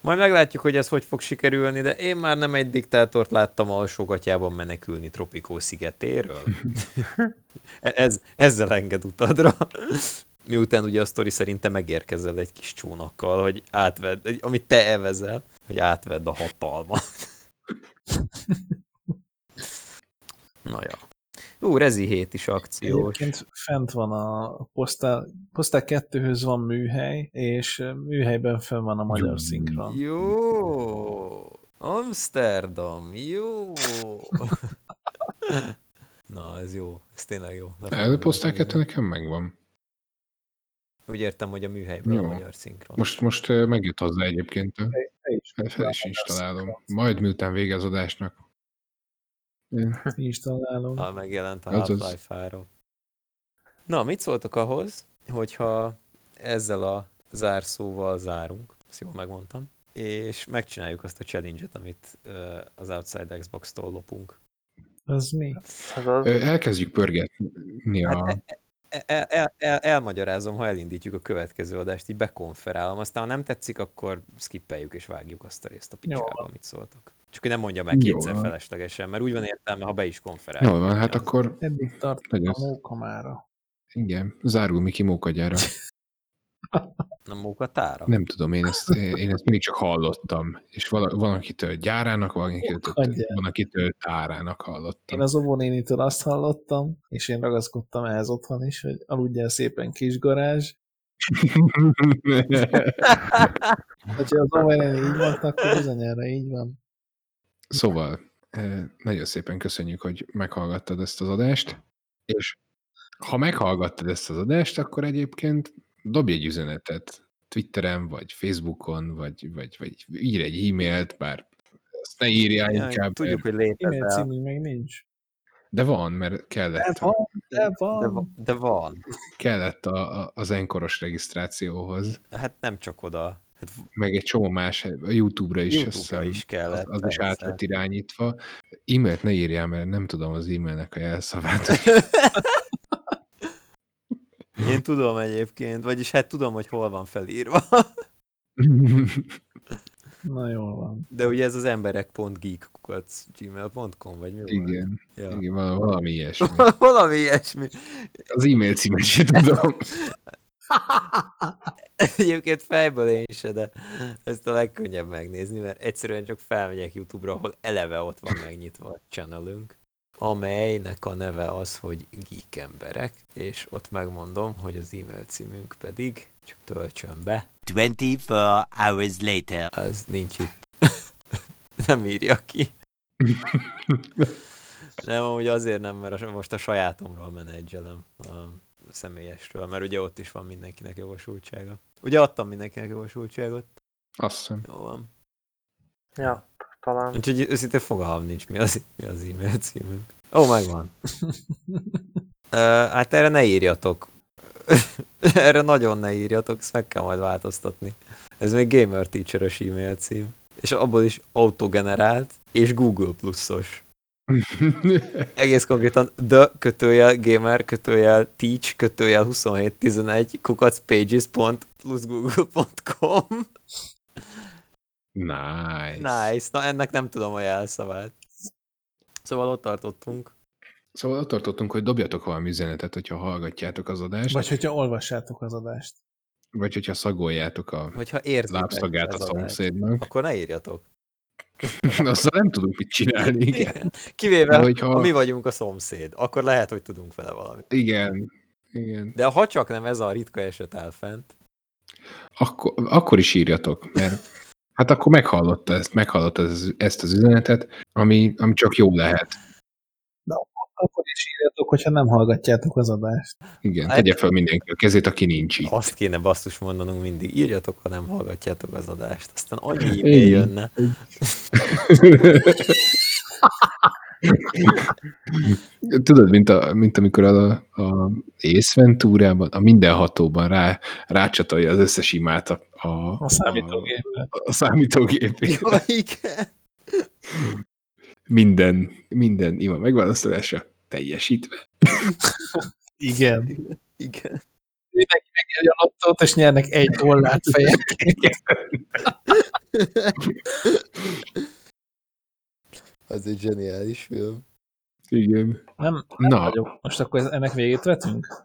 majd meglátjuk, hogy ez hogy fog sikerülni, de én már nem egy diktátort láttam alsógatjában menekülni Tropikó szigetéről. ez, ezzel enged utadra. Miután ugye a sztori szerint te megérkezel egy kis csónakkal, hogy átvedd, amit te evezel, hogy átvedd a hatalmat. Na ja. Ú, Rezi 7 is akciós. Egyébként fent van a Postal, Postal 2-höz van műhely, és műhelyben fenn van a magyar szinkron. Jó! Amsterdam, jó! Na, ez jó. Ez tényleg jó. Ez a Postal 2 nekem megvan. Úgy értem, hogy a műhelyben jó. a magyar szinkron. Most, most megjött hozzá egyébként. Fel is installálom. Majd miután vége az adásnak. Installálom. Ha megjelent a Half-Life Na, mit szóltok ahhoz, hogyha ezzel a zárszóval zárunk, ezt jól megmondtam, és megcsináljuk azt a challenge-et, amit az Outside Xbox-tól lopunk. Az mi? Elkezdjük pörgetni a... Hát, el, el, el, elmagyarázom, ha elindítjuk a következő adást, így bekonferálom, aztán ha nem tetszik, akkor skippeljük és vágjuk azt a részt a picsába, amit szóltak. Csak hogy nem mondja meg kétszer Jó. feleslegesen, mert úgy van értelme, ha be is konferál. Jó van, hát akkor... Eddig tart nagyon... a mókamára. Igen, zárul Miki mókagyára. Nem mókatára? Nem tudom, én ezt, én ezt mindig csak hallottam. És vala, van, akitől gyárának, van, akitől, van, akitől tárának hallottam. Én az óvónénitől azt hallottam, és én ragaszkodtam ehhez otthon is, hogy aludjál szépen kis garázs. Ha az óvónéni így van, akkor bizonyára így van. Szóval, nagyon szépen köszönjük, hogy meghallgattad ezt az adást, és ha meghallgattad ezt az adást, akkor egyébként dobj egy üzenetet Twitteren, vagy Facebookon, vagy, vagy, vagy ír egy e-mailt, bár ezt ne írjál ja, inkább. Tudjuk, hogy létezel. E-mail című még nincs. De van, mert kellett. De van, de van. De van. De van. Kellett a, a, az enkoros regisztrációhoz. Hát nem csak oda. Hát, meg egy csomó más, a YouTube-ra is, YouTube-ra is kellett. Az, az is át lett irányítva. E-mailt ne írjál, mert nem tudom az e-mailnek a jelszavát. Én tudom egyébként, vagyis hát tudom, hogy hol van felírva. Na jól van. De ugye ez az emberek.geek.gmail.com, vagy mi van? Igen, ja. igen valami ilyesmi. valami ilyesmi. Az e-mail címet sem tudom. Egyébként fejből én se, de ezt a legkönnyebb megnézni, mert egyszerűen csak felmegyek YouTube-ra, ahol eleve ott van megnyitva a channelünk, amelynek a neve az, hogy Geek Emberek, és ott megmondom, hogy az e-mail címünk pedig, csak töltsön be. 24 hours later. Az nincs itt. nem írja ki. nem, amúgy azért nem, mert most a sajátomról menedzselem. A személyesről, mert ugye ott is van mindenkinek jogosultsága. Ugye adtam mindenkinek jogosultságot? Azt hiszem. Jó van. Ja, talán. Úgyhogy őszintén fogalmam nincs, mi az, mi az e-mail címünk. Ó, oh, megvan. uh, hát erre ne írjatok. erre nagyon ne írjatok, ezt meg kell majd változtatni. Ez még Gamer Teacher-ös e-mail cím. És abból is autogenerált, és Google pluszos. Egész konkrétan the kötőjel gamer kötőjel teach kötőjel 2711 kukac Nice. Nice. Na ennek nem tudom a jelszavát. Szóval ott tartottunk. Szóval ott tartottunk, hogy dobjatok valami üzenetet, hogyha hallgatjátok az adást. Vagy hogyha olvassátok az adást. Vagy hogyha szagoljátok a hogyha lábszagát a szomszédnak. Akkor ne írjatok. Azzal nem tudunk mit csinálni, igen. Kivéve, De, hogyha... ha mi vagyunk a szomszéd, akkor lehet, hogy tudunk vele valamit. Igen, igen. De ha csak nem ez a ritka eset áll fent. Akkor, akkor is írjatok, mert hát akkor meghallotta ezt, meghallotta ezt az üzenetet, ami, ami csak jó lehet. De akkor is írjatok, hogyha nem hallgatjátok az adást. Igen, hát, tegye fel mindenki a kezét, aki nincs itt. Azt kéne basszus mondanunk mindig, írjatok, ha nem hallgatjátok az adást. Aztán annyi e-mail jönne. Tudod, mint, a, mint amikor a, a észventúrában, a mindenhatóban rá, rácsatolja az összes imát a, a, a számítógépre. A, a számítógépre. Ja, igen minden, minden ima megválaszolása teljesítve. Igen. Igen. Mindenki megnyerje a lottót, és nyernek egy dollárt fejenként. Az egy zseniális film. Igen. Nem, nem Na. vagyok. Most akkor ennek végét vetünk?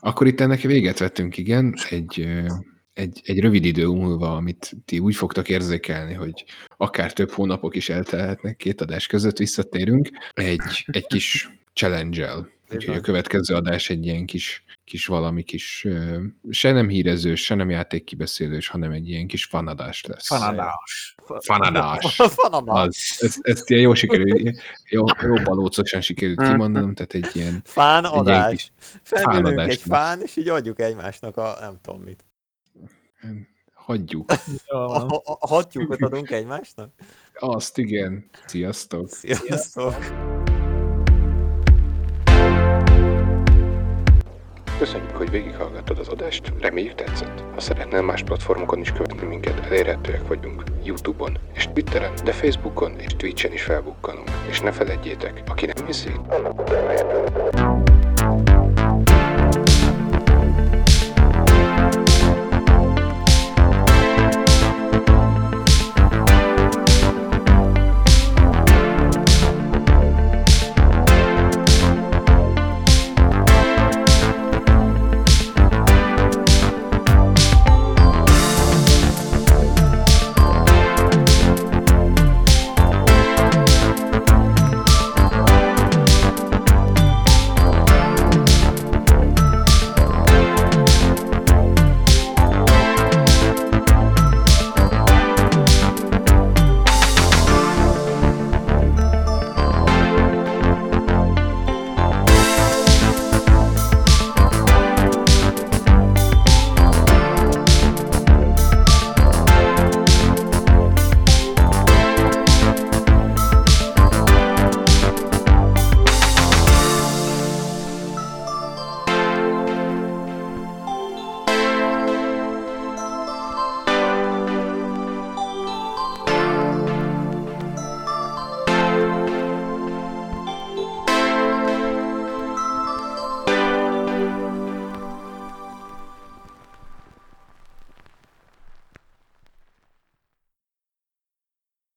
Akkor itt ennek véget vettünk, igen. Egy egy, egy rövid idő múlva, amit ti úgy fogtak érzékelni, hogy akár több hónapok is eltelhetnek két adás között, visszatérünk egy, egy kis challenge-el. Úgyhogy a következő adás egy ilyen kis, kis valami kis, se nem hírezős, se nem játékkibeszélős, hanem egy ilyen kis fanadás lesz. Fanadás. Fanadás. Az, ezt, ezt ilyen jó sikerült, jó, jó balócosan sikerült kimondanom, tehát egy ilyen... Fánadás. Felülünk egy fán, és így adjuk egymásnak a nem tudom mit. Hagyjuk. A, a, a hattyúkot adunk egymásnak? Azt igen. Sziasztok. Sziasztok. Köszönjük, hogy végighallgattad az adást, reméljük tetszett. Ha szeretnél más platformokon is követni minket, elérhetőek vagyunk Youtube-on és Twitteren, de Facebookon és Twitchen is felbukkanunk. És ne feledjétek, aki nem hiszi, annak utána